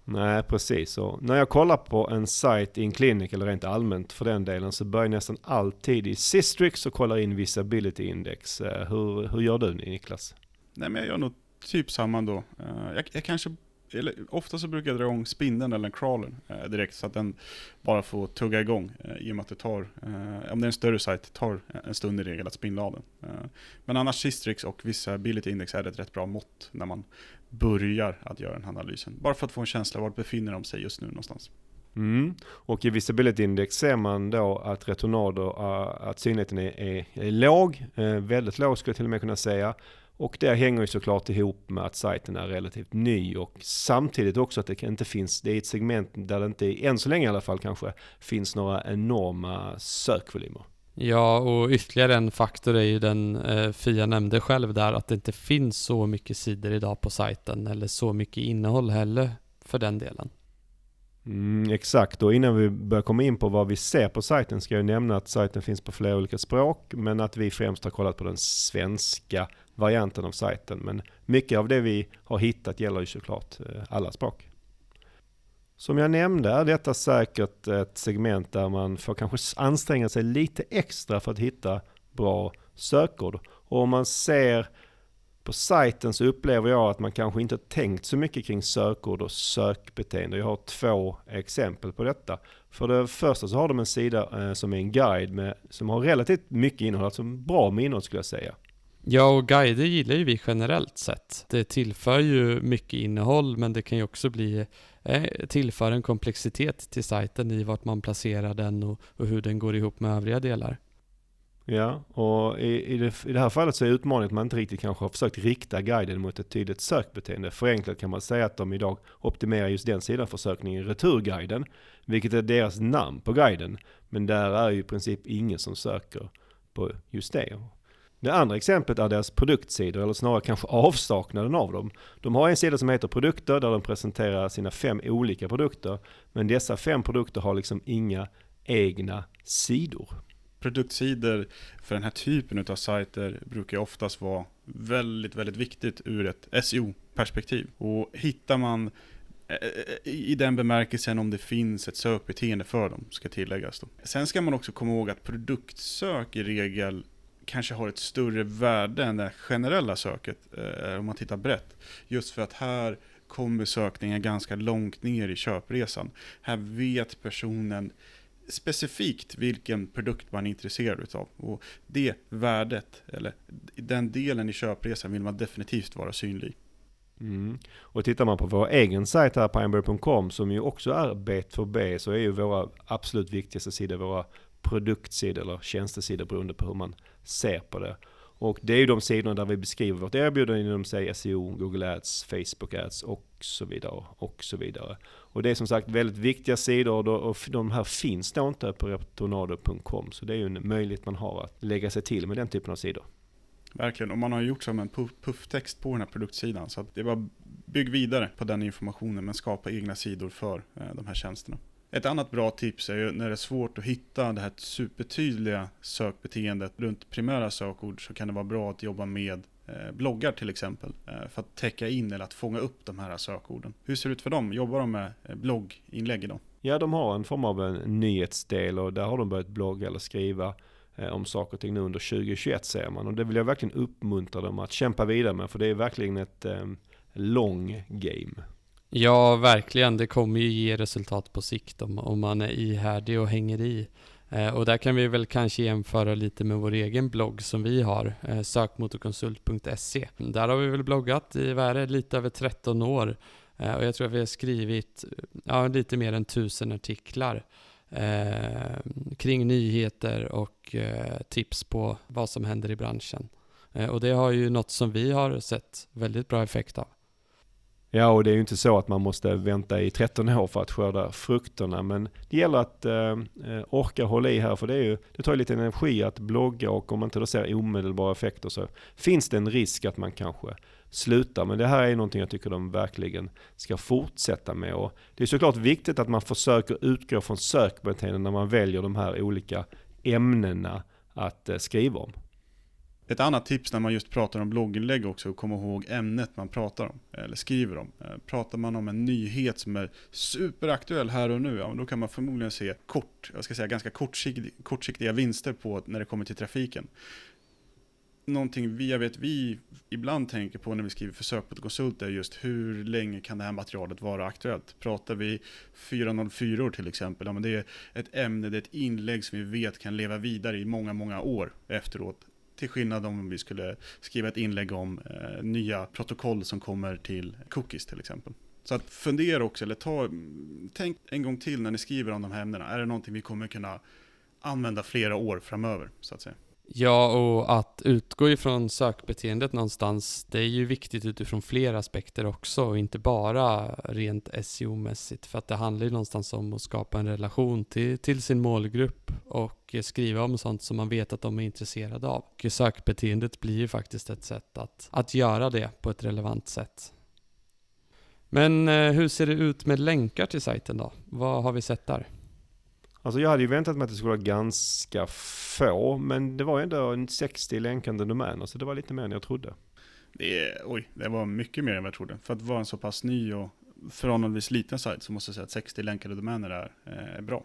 Nej, precis. Och när jag kollar på en sajt i en klinik, eller rent allmänt för den delen, så börjar jag nästan alltid i Sistrix och kollar in Visibility Index. Eh, hur, hur gör du Niklas? Nej, men jag gör nog typ samma då. Eh, jag, jag kanske eller, ofta så brukar jag dra igång spindeln eller crawlern eh, direkt så att den bara får tugga igång eh, i och med att det tar, eh, om det är en större sajt, tar en stund i regel att spindla av den. Eh, men annars Sistrix och Visibility Index är ett rätt bra mått när man börjar att göra den här analysen. Bara för att få en känsla var befinner de sig just nu någonstans. Mm. Och i Visibility Index ser man då att retornader, eh, att synligheten är, är, är låg, eh, väldigt låg skulle jag till och med kunna säga. Och det hänger ju såklart ihop med att sajten är relativt ny och samtidigt också att det inte finns, det är ett segment där det inte, än så länge i alla fall kanske, finns några enorma sökvolymer. Ja, och ytterligare en faktor är ju den eh, Fia nämnde själv där, att det inte finns så mycket sidor idag på sajten, eller så mycket innehåll heller för den delen. Mm, exakt, och innan vi börjar komma in på vad vi ser på sajten ska jag nämna att sajten finns på flera olika språk, men att vi främst har kollat på den svenska varianten av sajten. Men mycket av det vi har hittat gäller ju såklart eh, alla språk. Som jag nämnde är detta säkert ett segment där man får kanske anstränga sig lite extra för att hitta bra sökord. Och om man ser på sajten så upplever jag att man kanske inte tänkt så mycket kring sökord och sökbeteende. Jag har två exempel på detta. För det första så har de en sida eh, som är en guide med, som har relativt mycket innehåll, alltså bra med innehåll skulle jag säga. Ja, och guider gillar ju vi generellt sett. Det tillför ju mycket innehåll, men det kan ju också bli eh, tillför en komplexitet till sajten i vart man placerar den och, och hur den går ihop med övriga delar. Ja, och i, i, det, i det här fallet så är utmaningen att man inte riktigt kanske har försökt rikta guiden mot ett tydligt sökbeteende. Förenklat kan man säga att de idag optimerar just den sidan för sökning i returguiden, vilket är deras namn på guiden. Men där är ju i princip ingen som söker på just det. Det andra exemplet är deras produktsidor, eller snarare kanske avsaknaden av dem. De har en sida som heter produkter, där de presenterar sina fem olika produkter. Men dessa fem produkter har liksom inga egna sidor. Produktsidor för den här typen av sajter brukar oftast vara väldigt, väldigt viktigt ur ett SEO-perspektiv. Och hittar man eh, eh, i den bemärkelsen om det finns ett sökbeteende för dem, ska tilläggas. Då. Sen ska man också komma ihåg att produktsök i regel kanske har ett större värde än det generella söket, eh, om man tittar brett. Just för att här kommer sökningen ganska långt ner i köpresan. Här vet personen specifikt vilken produkt man är intresserad utav. Och det värdet, eller den delen i köpresan vill man definitivt vara synlig. Mm. Och tittar man på vår egen sajt här, pineberry.com, som ju också är B2B, så är ju våra absolut viktigaste sidor våra produktsidor eller tjänstesidor beroende på hur man ser på det. Och det är ju de sidorna där vi beskriver vårt erbjudande inom sig SEO, Google Ads, Facebook Ads och så vidare. Och så vidare. Och det är som sagt väldigt viktiga sidor och de här finns då inte på retornado.com. Så det är ju en möjlighet man har att lägga sig till med den typen av sidor. Verkligen, och man har gjort som en pufftext på den här produktsidan. Så att det var bygg vidare på den informationen men skapa egna sidor för eh, de här tjänsterna. Ett annat bra tips är ju när det är svårt att hitta det här supertydliga sökbeteendet runt primära sökord så kan det vara bra att jobba med eh, bloggar till exempel eh, för att täcka in eller att fånga upp de här sökorden. Hur ser det ut för dem? Jobbar de med eh, blogginlägg idag? Ja, de har en form av en nyhetsdel och där har de börjat blogga eller skriva om saker och ting nu under 2021 ser man. Och det vill jag verkligen uppmuntra dem att kämpa vidare med för det är verkligen ett um, long game. Ja, verkligen. Det kommer ju ge resultat på sikt om, om man är ihärdig och hänger i. Eh, och där kan vi väl kanske jämföra lite med vår egen blogg som vi har, eh, sökmotorkonsult.se. Där har vi väl bloggat i värre lite över 13 år eh, och jag tror att vi har skrivit ja, lite mer än tusen artiklar eh, kring nyheter och eh, tips på vad som händer i branschen. Eh, och det har ju något som vi har sett väldigt bra effekt av. Ja, och det är ju inte så att man måste vänta i 13 år för att skörda frukterna. Men det gäller att eh, eh, orka hålla i här, för det, är ju, det tar ju lite energi att blogga och om man inte då ser omedelbara effekter så finns det en risk att man kanske slutar. Men det här är någonting jag tycker de verkligen ska fortsätta med. Och det är såklart viktigt att man försöker utgå från sökbeteenden när man väljer de här olika ämnena att eh, skriva om. Ett annat tips när man just pratar om blogginlägg också, är att komma ihåg ämnet man pratar om, eller skriver om. Eh, pratar man om en nyhet som är superaktuell här och nu, ja, då kan man förmodligen se kort, jag ska säga ganska kortsiktiga, kortsiktiga vinster på när det kommer till trafiken. Någonting vi, jag vet vi ibland tänker på när vi skriver försök på ett konsult är just hur länge kan det här materialet vara aktuellt? Pratar vi 404 till exempel, ja, men det är ett ämne, det är ett inlägg som vi vet kan leva vidare i många, många år efteråt till skillnad om vi skulle skriva ett inlägg om eh, nya protokoll som kommer till cookies till exempel. Så att fundera också, eller ta, tänk en gång till när ni skriver om de här ämnena. Är det någonting vi kommer kunna använda flera år framöver, så att säga? Ja, och att utgå ifrån sökbeteendet någonstans, det är ju viktigt utifrån flera aspekter också, och inte bara rent SEO-mässigt, för att det handlar ju någonstans om att skapa en relation till, till sin målgrupp och skriva om sånt som man vet att de är intresserade av. Och sökbeteendet blir ju faktiskt ett sätt att, att göra det på ett relevant sätt. Men eh, hur ser det ut med länkar till sajten då? Vad har vi sett där? Alltså jag hade ju väntat mig att det skulle vara ganska få, men det var ändå 60 länkande domäner, så det var lite mer än jag trodde. Det, oj, det var mycket mer än vad jag trodde. För att vara en så pass ny och förhållandevis liten sajt så måste jag säga att 60 länkade domäner är, är eh, bra.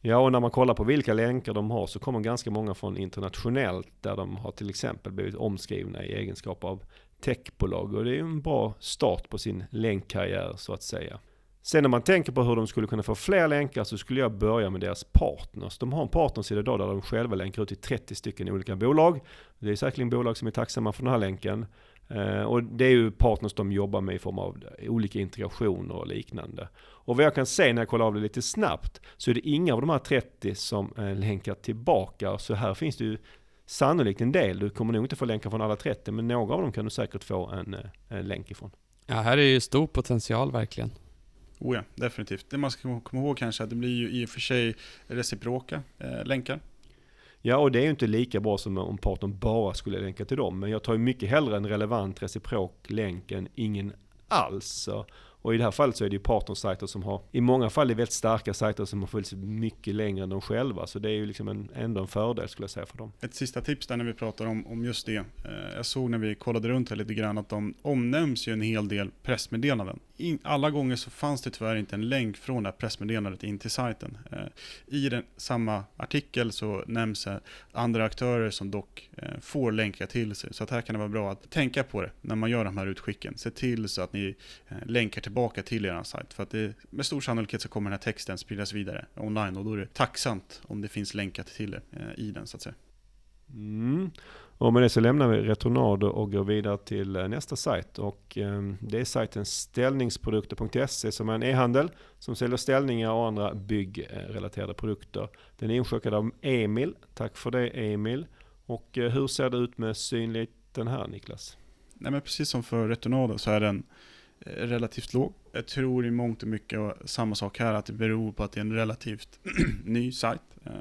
Ja, och när man kollar på vilka länkar de har så kommer ganska många från internationellt, där de har till exempel blivit omskrivna i egenskap av techbolag. Och det är ju en bra start på sin länkkarriär så att säga. Sen när man tänker på hur de skulle kunna få fler länkar så skulle jag börja med deras partners. De har en partnersida idag där de själva länkar ut till 30 stycken olika bolag. Det är säkerligen bolag som är tacksamma för den här länken. Eh, och det är ju partners de jobbar med i form av olika integrationer och liknande. Och vad jag kan se när jag kollar av det lite snabbt så är det inga av de här 30 som eh, länkar tillbaka. Så här finns det ju sannolikt en del. Du kommer nog inte få länkar från alla 30, men några av dem kan du säkert få en, eh, en länk ifrån. Ja, här är ju stor potential verkligen. Oh ja, definitivt. Det man ska komma ihåg kanske att det blir ju i och för sig reciproka eh, länkar. Ja, och det är ju inte lika bra som om partnern bara skulle länka till dem. Men jag tar ju mycket hellre en relevant reciprok länk än ingen alls. Så och i det här fallet så är det ju partnersajter som har, i många fall är väldigt starka sajter som har funnits mycket längre än de själva. Så det är ju liksom en, ändå en fördel skulle jag säga för dem. Ett sista tips där när vi pratar om, om just det. Eh, jag såg när vi kollade runt här lite grann att de omnämns ju en hel del pressmeddelanden. In, alla gånger så fanns det tyvärr inte en länk från det här pressmeddelandet in till sajten. Eh, I den, samma artikel så nämns andra aktörer som dock eh, får länka till sig. Så att här kan det vara bra att tänka på det när man gör de här utskicken. Se till så att ni länkar till tillbaka till er sajt. För att det, med stor sannolikhet så kommer den här texten spridas vidare online och då är det tacksamt om det finns länkat till det eh, i den så att säga. Mm. Och med det så lämnar vi Retronado och går vidare till eh, nästa sajt. Och eh, det är sajten ställningsprodukter.se som är en e-handel som säljer ställningar och andra byggrelaterade produkter. Den är inskickad av Emil. Tack för det Emil. Och hur ser det ut med synligheten här Niklas? Nej men precis som för Retornado så är den Eh, relativt låg. Jag tror i mångt och mycket samma sak här, att det beror på att det är en relativt [CLEARS THROAT] ny sajt. Eh,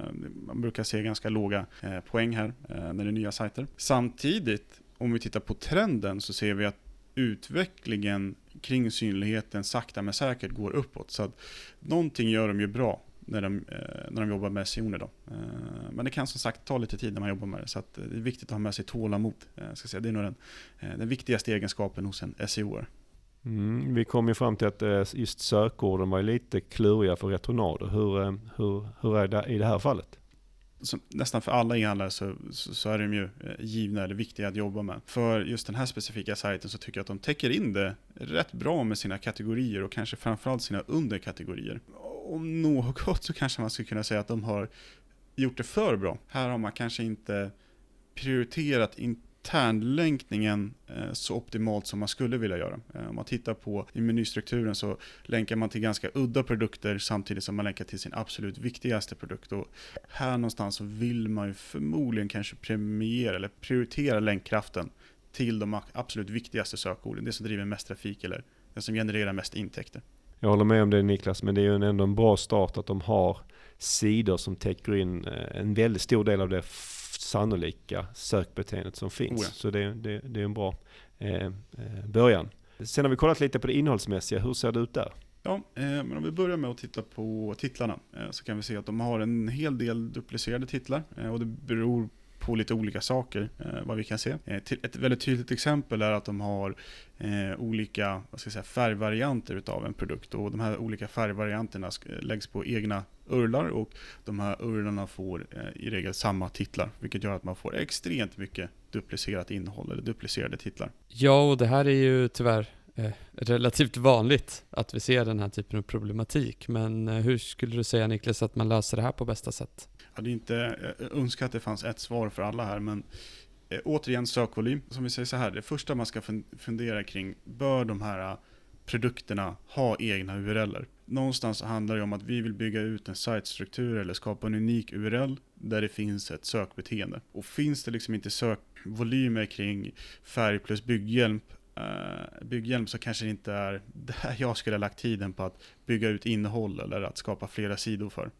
man brukar se ganska låga eh, poäng här när det är nya sajter. Samtidigt, om vi tittar på trenden så ser vi att utvecklingen kring synligheten sakta men säkert går uppåt. Så att någonting gör de ju bra när de, när de jobbar med SEO då. Men det kan som sagt ta lite tid när man jobbar med det, så det är viktigt att ha med sig tålamod. Ska säga. Det är nog den, den viktigaste egenskapen hos en SEO. Mm, vi kom ju fram till att eh, just sökorden var lite kluriga för retornader. Hur, eh, hur, hur är det i det här fallet? Som nästan för alla e-handlare så, så, är de ju eh, givna eller viktiga att jobba med. För just den här specifika sajten så tycker jag att de täcker in det rätt bra med sina kategorier och kanske framförallt sina underkategorier. Om något så kanske man skulle kunna säga att de har gjort det för bra. Här har man kanske inte prioriterat in internlänkningen eh, så optimalt som man skulle vilja göra. Eh, om man tittar på i menystrukturen så länkar man till ganska udda produkter samtidigt som man länkar till sin absolut viktigaste produkt. Och här någonstans så vill man ju förmodligen kanske premiera eller prioritera länkkraften till de absolut viktigaste sökorden, det som driver mest trafik eller det som genererar mest intäkter. Jag håller med om det Niklas, men det är ju ändå en bra start att de har sidor som täcker in eh, en väldigt stor del av det sannolika sökbeteendet som finns. Oh ja. Så det, det, det, är en bra eh, eh, början. Sen har vi kollat lite på det innehållsmässiga. Hur ser det ut där? Ja, eh, men om vi börjar med att titta på titlarna eh, så kan vi se att de har en hel del duplicerade titlar och det beror på lite olika saker, eh, vad vi kan se. Eh, ett väldigt tydligt exempel är att de har eh, olika vad ska jag säga, färgvarianter utav en produkt och de här olika färgvarianterna eh, läggs på egna urlar och de här urlarna får eh, i regel samma titlar, vilket gör att man får extremt mycket duplicerat innehåll eller duplicerade titlar. Ja, och det här är ju tyvärr eh, relativt vanligt att vi ser den här typen av problematik. Men eh, hur skulle du säga Niklas att man löser det här på bästa sätt? hade inte önskat att det fanns ett svar för alla här, men eh, återigen sökvolym. Som vi säger så här, det första man ska fundera kring, bör de här eh, produkterna ha egna URLer? Någonstans handlar det om att vi vill bygga ut en sajtstruktur eller skapa en unik URL där det finns ett sökbeteende. Och finns det liksom inte sökvolymer kring färg plus bygghjälp Uh, bygghjälm så kanske det inte är där [LAUGHS] jag skulle ha lagt tiden på att bygga ut innehåll eller att skapa flera sidor för.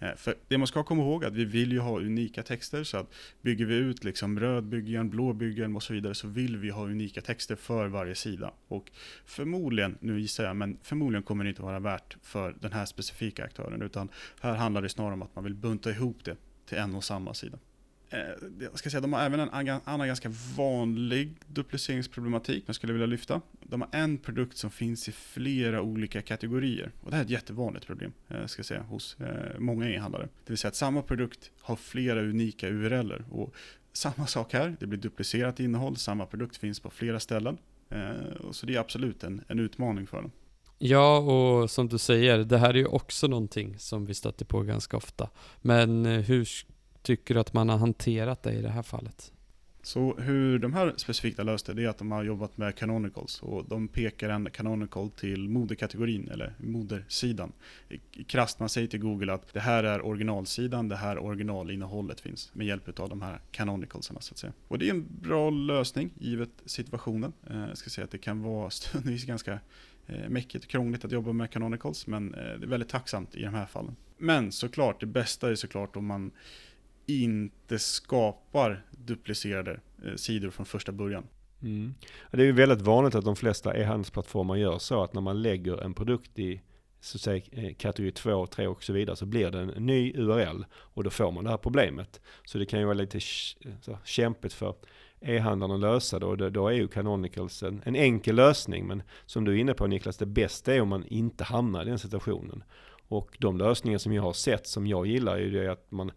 Eh, för det man ska komma ihåg är att vi vill ju ha unika texter, så att bygger vi ut liksom röd bygghjälm, blå bygghjälm och så vidare så vill vi ha unika texter för varje sida. Och förmodligen, nu gissar jag, men förmodligen kommer det inte vara värt för den här specifika aktören, utan här handlar det snarare om att man vill bunta ihop det till en och samma sida Eh, jag ska säga, de har även en annan ganska vanlig dupliceringsproblematik jag skulle vilja lyfta. De har en produkt som finns i flera olika kategorier. Och det här är ett jättevanligt problem, eh, ska jag säga, hos eh, många e-handlare. Det vill säga att samma produkt har flera unika URLer. Och samma sak här, det blir duplicerat innehåll, samma produkt finns på flera ställen. Så det är absolut en, en utmaning för dem. Ja, och som du säger, det här är ju också någonting som vi stöter på ganska ofta. Men hur tycker du att man har hanterat det i det här fallet? Så hur de här specifikt löste det, är att de har jobbat med Canonicals och de pekar en Canonical till moderkategorin eller modersidan. Krasst man säger till Google att det här är originalsidan, det här originalinnehållet finns med hjälp av de här Canonicalsarna så att säga. Och det är en bra lösning givet situationen. Eh, jag ska säga att det kan vara stundvis ganska eh, mäckigt och krångligt att jobba med Canonicals men eh, det är väldigt tacksamt i de här fallen. Men såklart, det bästa är såklart om man inte skapar duplicerade eh, sidor från första början. Mm. Det är ju väldigt vanligt att de flesta e-handelsplattformar gör så att när man lägger en produkt i så att säga, eh, kategori 2, 3 och så vidare så blir det en ny URL och då får man det här problemet. Så det kan ju vara lite eh, kämpigt för e-handlarna att lösa det och då är ju Canonicals en, en enkel lösning. Men som du är inne på Niklas, det bästa är om man inte hamnar i den situationen. Och de lösningar som jag har sett som jag gillar är ju det att man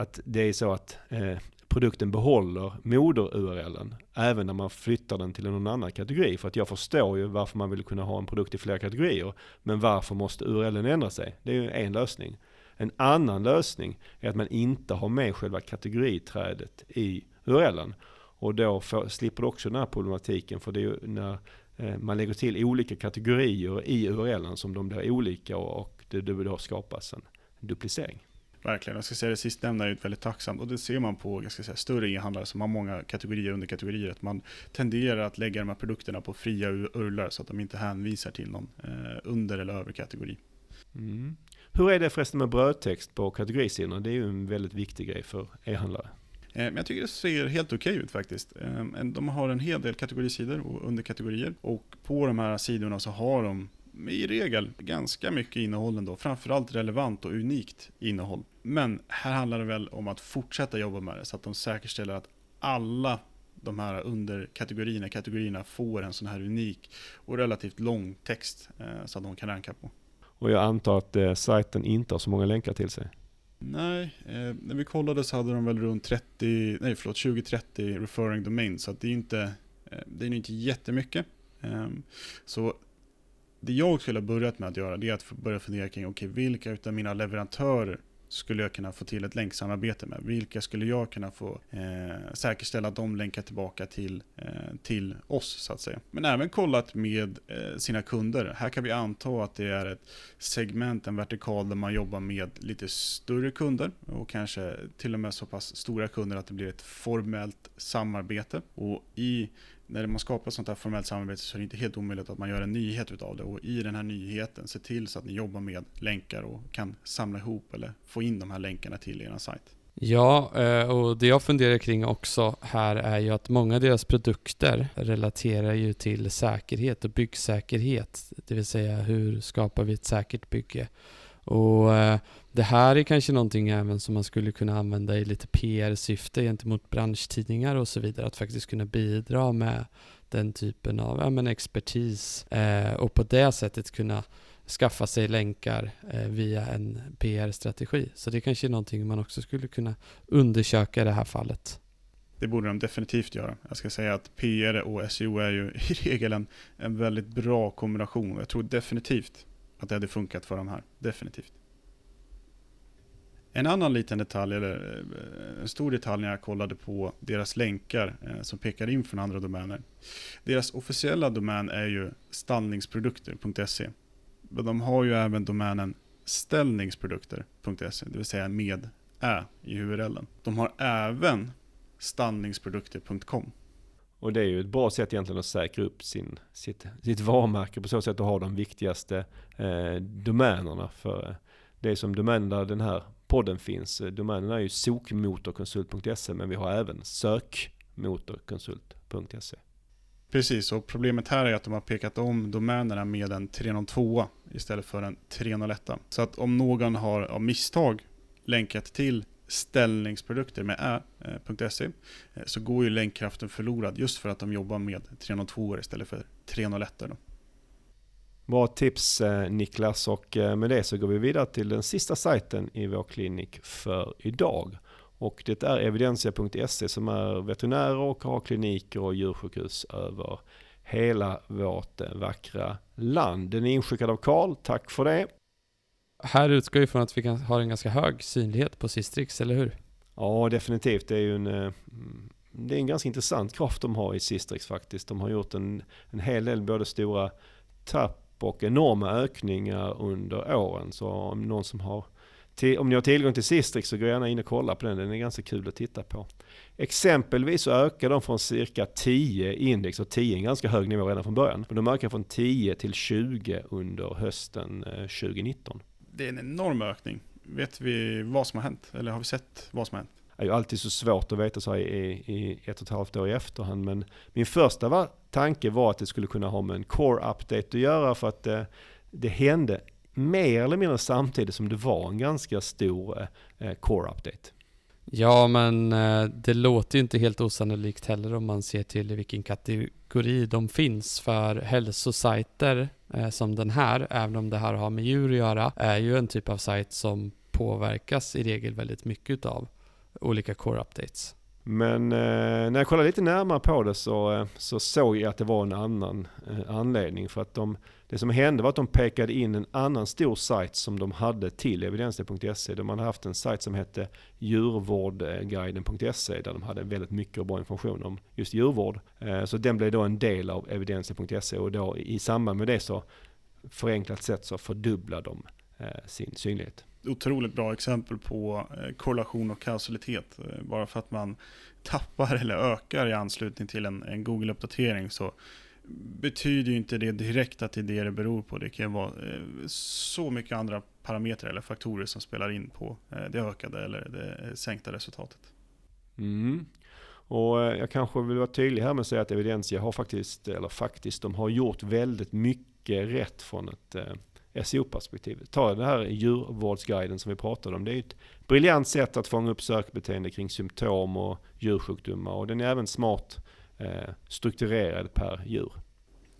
att det är så att eh, produkten behåller moder-URLen även när man flyttar den till någon annan kategori. För att jag förstår ju varför man vill kunna ha en produkt i flera kategorier. Men varför måste URLen ändra sig? Det är ju en lösning. En annan lösning är att man inte har med själva kategoriträdet i URLen. Och då får, slipper du också den här problematiken. För det är ju när eh, man lägger till olika kategorier i URLen som de blir olika och, och det, det då skapas en duplicering. Verkligen. Jag ska säga det sistnämnda är ju väldigt tacksamt och det ser man på jag ska säga, större e-handlare som har många kategorier under kategorier. Att man tenderar att lägga de här produkterna på fria urlar så att de inte hänvisar till någon eh, under eller över kategori. Mm. Hur är det förresten med brödtext på kategorisidorna? Det är ju en väldigt viktig grej för e-handlare. Eh, men jag tycker det ser helt okej okay ut faktiskt. Eh, de har en hel del kategorisidor och underkategorier och på de här sidorna så har de i regel ganska mycket innehåll ändå. Framförallt relevant och unikt innehåll. Men här handlar det väl om att fortsätta jobba med det så att de säkerställer att alla de här underkategorierna, kategorierna får en sån här unik och relativt lång text eh, så att de kan ranka på. Och jag antar att eh, sajten inte har så många länkar till sig? Nej, eh, när vi kollade så hade de väl runt 30, nej förlåt 20-30 referring domains så det är inte, eh, det är inte jättemycket. Um, så det jag skulle ha börjat med att göra det är att börja fundera kring okay, vilka av mina leverantörer skulle jag kunna få till ett länksamarbete med? Vilka skulle jag kunna få eh, säkerställa att de länkar tillbaka till, eh, till oss så att säga. Men även kollat med eh, sina kunder. Här kan vi anta att det är ett segment, en vertikal där man jobbar med lite större kunder och kanske till och med så pass stora kunder att det blir ett formellt samarbete. Och i när man skapar sånt här formellt samarbete så är det inte helt omöjligt att man gör en nyhet utav det och i den här nyheten se till så att ni jobbar med länkar och kan samla ihop eller få in de här länkarna till er sajt. Ja, eh, och det jag funderar kring också här är ju att många av deras produkter relaterar ju till säkerhet och byggsäkerhet, det vill säga hur skapar vi ett säkert bygge? Och eh, det här är kanske någonting även som man skulle kunna använda i lite PR-syfte gentemot branschtidningar och så vidare. Att faktiskt kunna bidra med den typen av ja, men expertis eh, och på det sättet kunna skaffa sig länkar eh, via en PR-strategi. Så det kanske är någonting man också skulle kunna undersöka i det här fallet. Det borde de definitivt göra. Jag ska säga att PR och SEO är ju [LAUGHS] i regel en, en väldigt bra kombination. Jag tror definitivt att det hade funkat för de här. Definitivt. En annan liten detalj, eller eh, en stor detalj när jag kollade på deras länkar eh, som pekar in från andra domäner. Deras officiella domän är ju stallningsprodukter.se. Men de har ju även domänen ställningsprodukter.se, det vill säga med ä i URLen. De har även stallningsprodukter.com. Och det är ju ett bra sätt egentligen att säkra upp sin, sitt, sitt varumärke på så sätt att ha de viktigaste eh, domänerna. För eh, det är som domän där den här podden finns. Eh, domänen är ju sokmotorkonsult.se men vi har även sökmotorkonsult.se. Precis, och problemet här är att de har pekat om domänerna med en 302 istället för en 301. Så att om någon har av misstag länkat till ställningsprodukter med ä.se eh, eh, så går ju länkkraften förlorad just för att de jobbar med 302 istället för 301. Bra tips eh, Niklas och med det så går vi vidare till den sista sajten i vår klinik för idag. Och det är evidensia.se som är veterinärer och har kliniker och djursjukhus över hela vårt vackra land. Den är inskickad av Karl, tack för det. Här utgår ifrån att vi har en ganska hög synlighet på Sistrix, eller hur? Ja, definitivt. Det är ju en, eh, mm, det är en ganska intressant kraft de har i Sistrix faktiskt. De har gjort en, en hel del både stora tapp och enorma ökningar under åren. Så om någon som har om ni har tillgång till Sistrix så gå gärna in och kolla på den. Den är ganska kul att titta på. Exempelvis så ökar de från cirka 10 index och 10 är en ganska hög nivå redan från början. Men de ökar från 10 till 20 under hösten eh, 2019. Eh, det är en enorm ökning. Vet vi vad som har hänt? Eller har vi sett vad som har hänt? Det är ju alltid så svårt att veta så här i, i ett och ett halvt år i efterhand. Men min första var, tanke var att det skulle kunna ha med en core update att göra för att det, det hände mer eller mindre samtidigt som det var en ganska stor eh, core update. Ja, men eh, det låter ju inte helt osannolikt heller om man ser till i vilken kategori de finns. För hälsosajter eh, som den här, även om det här har med djur att göra, är ju en typ av sajt som påverkas i regel väldigt mycket av olika core updates. Men eh, när jag kollade lite närmare på det så, eh, så såg jag att det var en annan eh, anledning. För att de, det som hände var att de pekade in en annan stor sajt som de hade till evidensd.se. De hade haft en sajt som hette djurvårdguiden.se där de hade väldigt mycket och bra information om just djurvård. Eh, så den blev då en del av evidensd.se och då i samband med det så förenklat sett så fördubblade de eh, sin synlighet otroligt bra exempel på eh, korrelation och kausalitet. Bara för att man tappar eller ökar i anslutning till en, en Google-uppdatering så betyder ju inte det direkt att det är det det beror på. Det kan vara eh, så mycket andra parametrar eller faktorer som spelar in på eh, det ökade eller det eh, sänkta resultatet. Mm. Och jag kanske vill vara tydlig här med att säga att Evidensia har faktiskt, eller faktiskt, de har gjort väldigt mycket rätt från ett SEO-perspektiv. Ta den här djurvårdsguiden som vi pratade om. Det är ett briljant sätt att fånga upp sökbeteende kring symptom och djursjukdomar. Och den är även smart Eh, strukturerad per djur.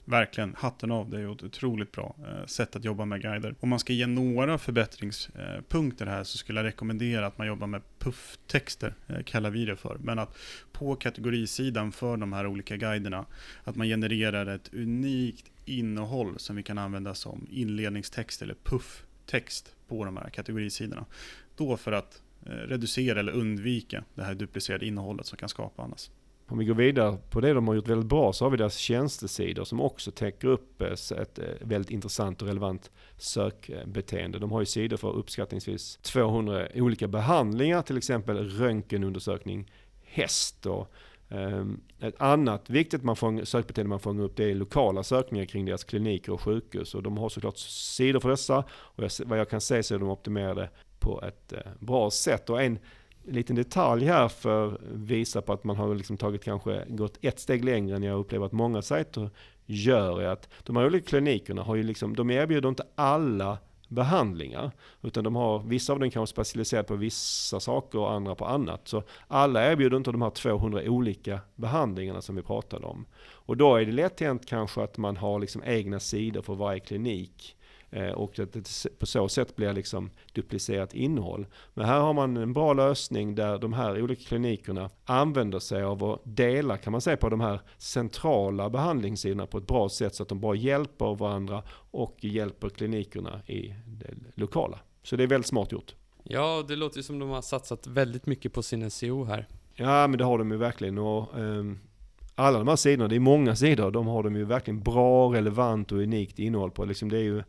Verkligen, hatten av. Det är ett otroligt bra eh, sätt att jobba med guider. Om man ska ge några förbättringspunkter här så skulle jag rekommendera att man jobbar med pufftexter, eh, kallar vi det för. Men att på kategorisidan för de här olika guiderna, att man genererar ett unikt innehåll som vi kan använda som inledningstext eller pufftext på de här kategorisidorna. Då för att reducera eller undvika det här duplicerade innehållet som kan skapa annars. Om vi går vidare på det de har gjort väldigt bra så har vi deras tjänstesidor som också täcker upp eh, ett eh, väldigt intressant och relevant sökbeteende. De har ju sidor för uppskattningsvis 200 olika behandlingar, till exempel röntgenundersökning häst och ehm, ett annat viktigt man fång, sökbeteende man fångar upp det är lokala sökningar kring deras kliniker och sjukhus. Och de har såklart sidor för dessa och vad jag kan säga så är de optimerade på ett eh, bra sätt. Och en liten detalj här för att visa på att man har liksom tagit kanske gått ett steg längre än jag upplever att många sajter gör är att de här olika klinikerna har ju liksom, de erbjuder inte alla behandlingar. Utan de har, vissa av dem kanske specialiserade på vissa saker och andra på annat. Så alla erbjuder inte de här 200 olika behandlingarna som vi pratade om. Och då är det lätt hänt kanske att man har liksom egna sidor för varje klinik. Eh, och att det på så sätt blir liksom duplicerat innehåll. Men här har man en bra lösning där de här olika klinikerna använder sig av och delar kan man säga på de här centrala behandlingssidorna på ett bra sätt så att de bara hjälper varandra och hjälper klinikerna i det lokala. Så det är väldigt smart gjort. Ja, det låter som de har satsat väldigt mycket på sin SEO här. Ja, men det har de ju verkligen. Och, um, alla de här sidorna, det är många sidor, de har de ju verkligen bra, relevant och unikt innehåll på. Liksom det är ju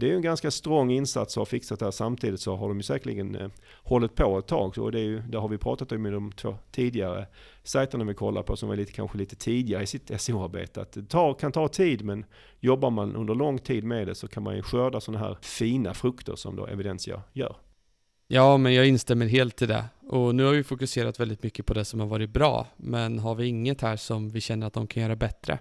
det är en ganska strong insats att ha fixat det här. Samtidigt så har de ju säkerligen eh, hållit på ett tag. Och det, är ju, det har vi pratat om i de två tidigare sajterna vi kollar på som var lite, kanske lite tidigare i sitt [LAUGHS] SEO-arbete. Att det tar, kan ta tid men jobbar man under lång tid med det så kan man ju skörda sådana här fina frukter som då Evidensia gör. Ja, men jag instämmer helt i det. Och nu har vi fokuserat väldigt mycket på det som har varit bra. Men har vi inget här som vi känner att de kan göra bättre?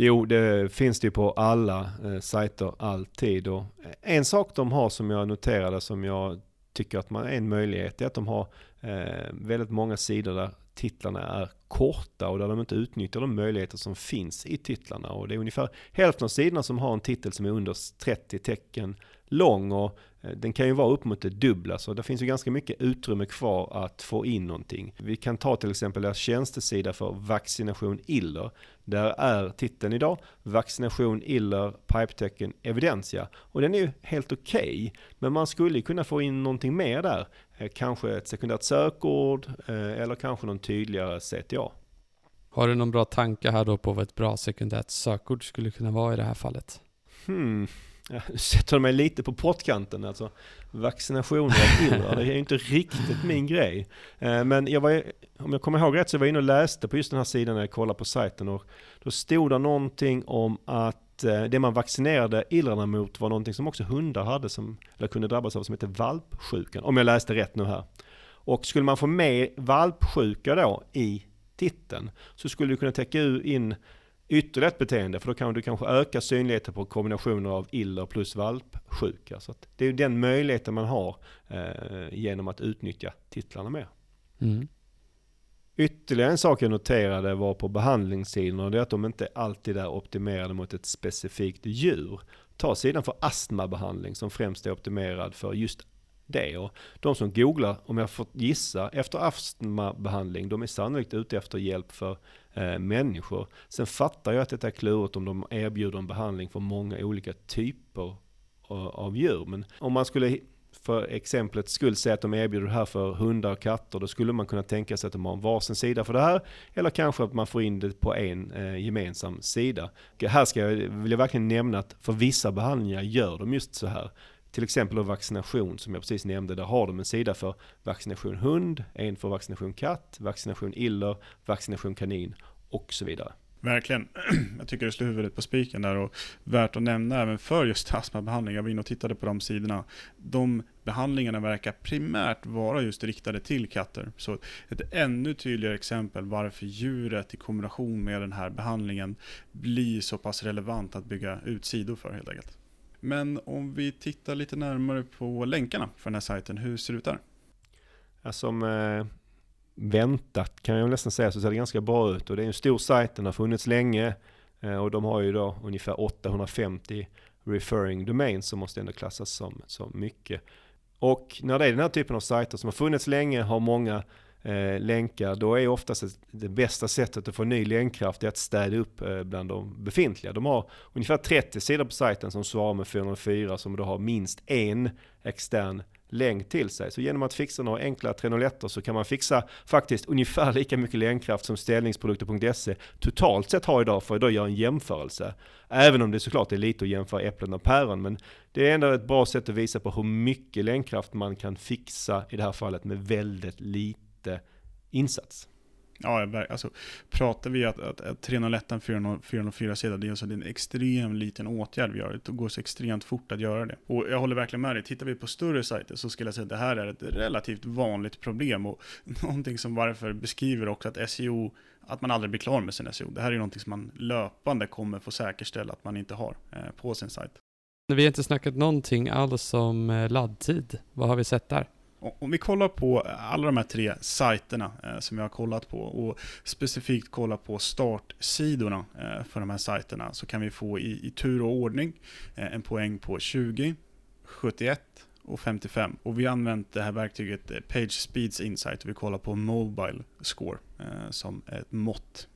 Jo, det finns det ju på alla eh, sajter alltid. Och eh, en sak de har som jag noterade som jag tycker att man är en möjlighet är att de har eh, väldigt många sidor där titlarna är korta och där de inte utnyttjar de möjligheter som finns i titlarna. Och det är ungefär hälften av sidorna som har en titel som är under 30 tecken lång och eh, den kan ju vara upp mot det dubbla så det finns ju ganska mycket utrymme kvar att få in någonting. Vi kan ta till exempel deras tjänstesida för vaccination iller. Där är titeln idag vaccination iller pipetecken evidensia och den är ju helt okej. Okay, men man skulle kunna få in någonting mer där. Eh, kanske ett sekundärt sökord eh, eller kanske någon tydligare CTA. Har du någon bra tanke här då på vad ett bra sekundärt sökord skulle kunna vara i det här fallet? Hmm. Jag [LAUGHS] sätter mig lite på pottkanten alltså. Vaccinationer av illrar, det är ju inte riktigt min grej. Eh, men jag var, om jag kommer ihåg rätt så var jag inne och läste på just den här sidan när jag kollade på sajten och då stod det någonting om att eh, det man vaccinerade illrarna mot var någonting som också hundar hade som, eller kunde drabbas av som heter valpsjukan. Om jag läste rätt nu här. Och skulle man få med valpsjuka då i titeln så skulle du kunna täcka in ytterligare ett beteende, för då kan du kanske öka synligheten på kombinationer av iller plus valpsjuka. Så det är den möjligheten man har eh, genom att utnyttja titlarna mer. Mm. Ytterligare en sak jag noterade var på behandlingssidan och det är att de inte alltid är optimerade mot ett specifikt djur. Ta sidan för astmabehandling som främst är optimerad för just det. Och de som googlar, om jag får gissa, efter astmabehandling, de är sannolikt ute efter hjälp för eh, människor. Sen fattar jag att det är klurigt om de erbjuder en behandling för många olika typer av, djur. Men om man skulle för exemplet skulle säga att de erbjuder det här för hundar och katter, då skulle man kunna tänka sig att de har en varsin sida för det här, eller kanske att man får in det på en eh, gemensam sida. Här ska jag, vill jag verkligen nämna att för vissa behandlingar gör de just så här. Till exempel vaccination som jag precis nämnde, där har de en sida för vaccination hund, en för vaccination katt, vaccination iller, vaccination kanin och så vidare. Verkligen. [CLEARS THROAT] Jag tycker du slår huvudet på spiken där och värt att nämna även för just astmabehandling. Jag var inne och tittade på de sidorna. De behandlingarna verkar primärt vara just riktade till katter. Så ett ännu tydligare exempel varför djuret i kombination med den här behandlingen blir så pass relevant att bygga ut sidor för helt enkelt. Men om vi tittar lite närmare på länkarna för den här sajten, hur ser det ut där? Ja, som eh, väntat kan jag nästan säga så ser det ganska bra ut och det är en stor sajt, den har funnits länge eh, och de har ju då ungefär 850 referring domains som måste ändå klassas som, som mycket. Och när det är den här typen av sajter som har funnits länge, har många eh, länkar, då är oftast det bästa sättet att få ny länkkraft att städa upp eh, bland de befintliga. De har ungefär 30 sidor på sajten som svarar med 404 som då har minst en extern länk till sig. Så genom att fixa några enkla 301 så kan man fixa faktiskt ungefär lika mycket länkkraft som ställningsprodukter.se totalt sett har idag för att då göra en jämförelse. Även om det såklart är lite att jämföra äpplen och päron men det är ändå ett bra sätt att visa på hur mycket länkkraft man kan fixa i det här fallet med väldigt lite insats. Ja, alltså pratar vi att, att, att 301 404 sida, det är alltså en extremt liten åtgärd vi gör. Det går så extremt fort att göra det. Och jag håller verkligen med dig. Tittar vi på större sajter så skulle jag säga att det här är ett relativt vanligt problem och [LAUGHS] någonting som varför beskriver också att SEO, att man aldrig blir klar med sin SEO. Det här är någonting som man löpande kommer få säkerställa att man inte har eh, på sin sajt. Vi har inte snackat någonting alls om eh, laddtid. Vad har vi sett där? Om vi kollar på alla de här tre sajterna eh, som jag har kollat på och specifikt kollar på startsidorna eh, för de här sajterna så kan vi få i, i tur och ordning eh, en poäng på 20, 71 och 55. Och vi har använt det här verktyget Page Speeds Insight och vi kollar på Mobile Score som ett mått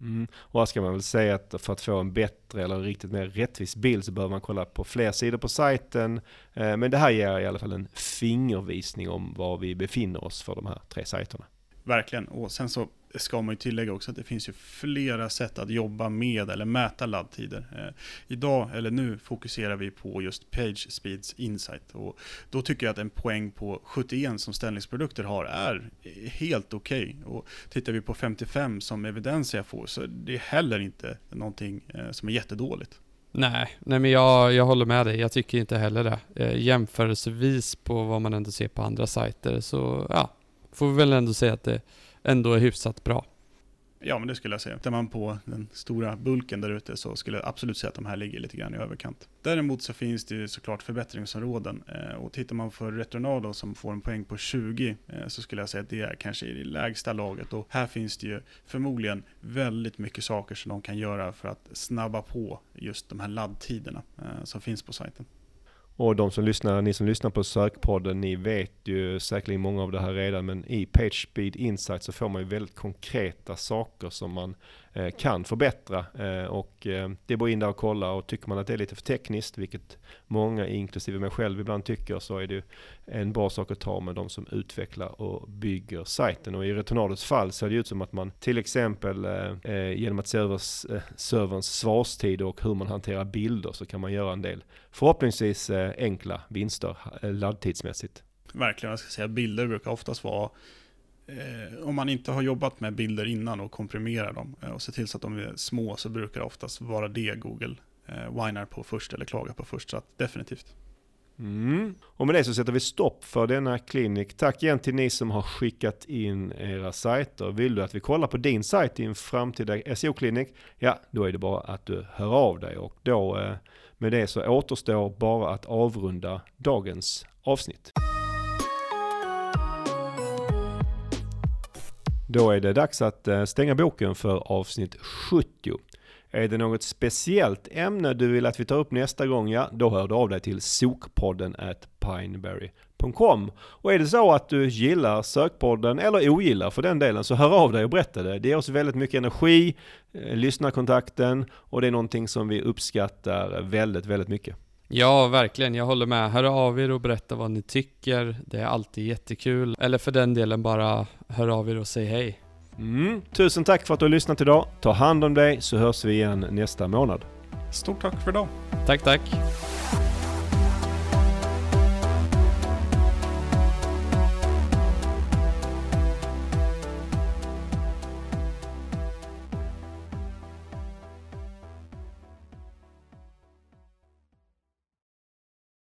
Mm. Och här ska man väl säga att för att få en bättre eller riktigt mer rättvis bild så behöver man kolla på fler sidor på sajten. Eh, men det här ger i alla fall en fingervisning om var vi befinner oss för de här tre sajterna. Verkligen, och sen så ska man ju tillägga också att det finns ju flera sätt att jobba med eller mäta laddtider. Eh, idag, eller nu, fokuserar vi på just Page Speeds Insight. Och då tycker jag att en poäng på 71 som ställningsprodukter har är helt okej. Okay. Och tittar vi på 55 som Evidensia får så är det heller inte någonting eh, som är jättedåligt. Nej, nej men jag, jag håller med dig. Jag tycker inte heller det. Eh, jämförelsevis på vad man ändå ser på andra sajter så ja, får vi väl ändå säga att det ändå är hyfsat bra. Ja, men det skulle jag säga. Tittar man på den stora bulken där ute så skulle jag absolut säga att de här ligger lite grann i överkant. Däremot så finns det ju såklart förbättringsområden. Eh, och tittar man för Retronado som får en poäng på 20 eh, så skulle jag säga att det är kanske i det lägsta laget. Och här finns det ju förmodligen väldigt mycket saker som de kan göra för att snabba på just de här laddtiderna eh, som finns på sajten. Och de som lyssnar, ni som lyssnar på sökpodden, ni vet ju säkerligen många av det här redan, men i PageSpeed Insight så får man ju väldigt konkreta saker som man Eh, kan förbättra. Eh, och eh, det är bara in där och kolla och tycker man att det är lite för tekniskt, vilket många, inklusive mig själv, ibland tycker, så är det en bra sak att ta med de som utvecklar och bygger sajten. Och i Retornados fall ser det ut som att man till exempel genom att se över serverns svarstid och hur man hanterar bilder så kan man göra en del förhoppningsvis enkla vinster laddtidsmässigt. Verkligen, jag ska säga bilder brukar oftast vara Eh, om man inte har jobbat med bilder innan och komprimerar dem eh, och ser till så att de är små så brukar det oftast vara det Google eh, whinar på först eller klagar på först. Så att definitivt. Mm. Och med det så sätter vi stopp för denna klinik. Tack igen till ni som har skickat in era sajter. Vill du att vi kollar på din sajt i en framtida SEO-klinik? Ja, då är det bara att du hör av dig och då eh, med det så återstår bara att avrunda dagens avsnitt. Då är det dags att eh, stänga boken för avsnitt 70. Är det något speciellt ämne du vill att vi tar upp nästa gång, ja då hör du av dig till sokpodden at pineberry.com. Och är det så att du gillar sökpodden, eller ogillar för den delen, så hör av dig och berätta det. Det ger oss väldigt mycket energi, eh, lyssnarkontakten och det är någonting som vi uppskattar väldigt, väldigt mycket. Ja, verkligen. Jag håller med. Hör av er och berätta vad ni tycker. Det är alltid jättekul. Eller för den delen bara hör av er och säg hej. Mm. Tusen tack för att du har lyssnat idag. Ta hand om dig så hörs vi igen nästa månad. Stort tack för idag. Tack, tack.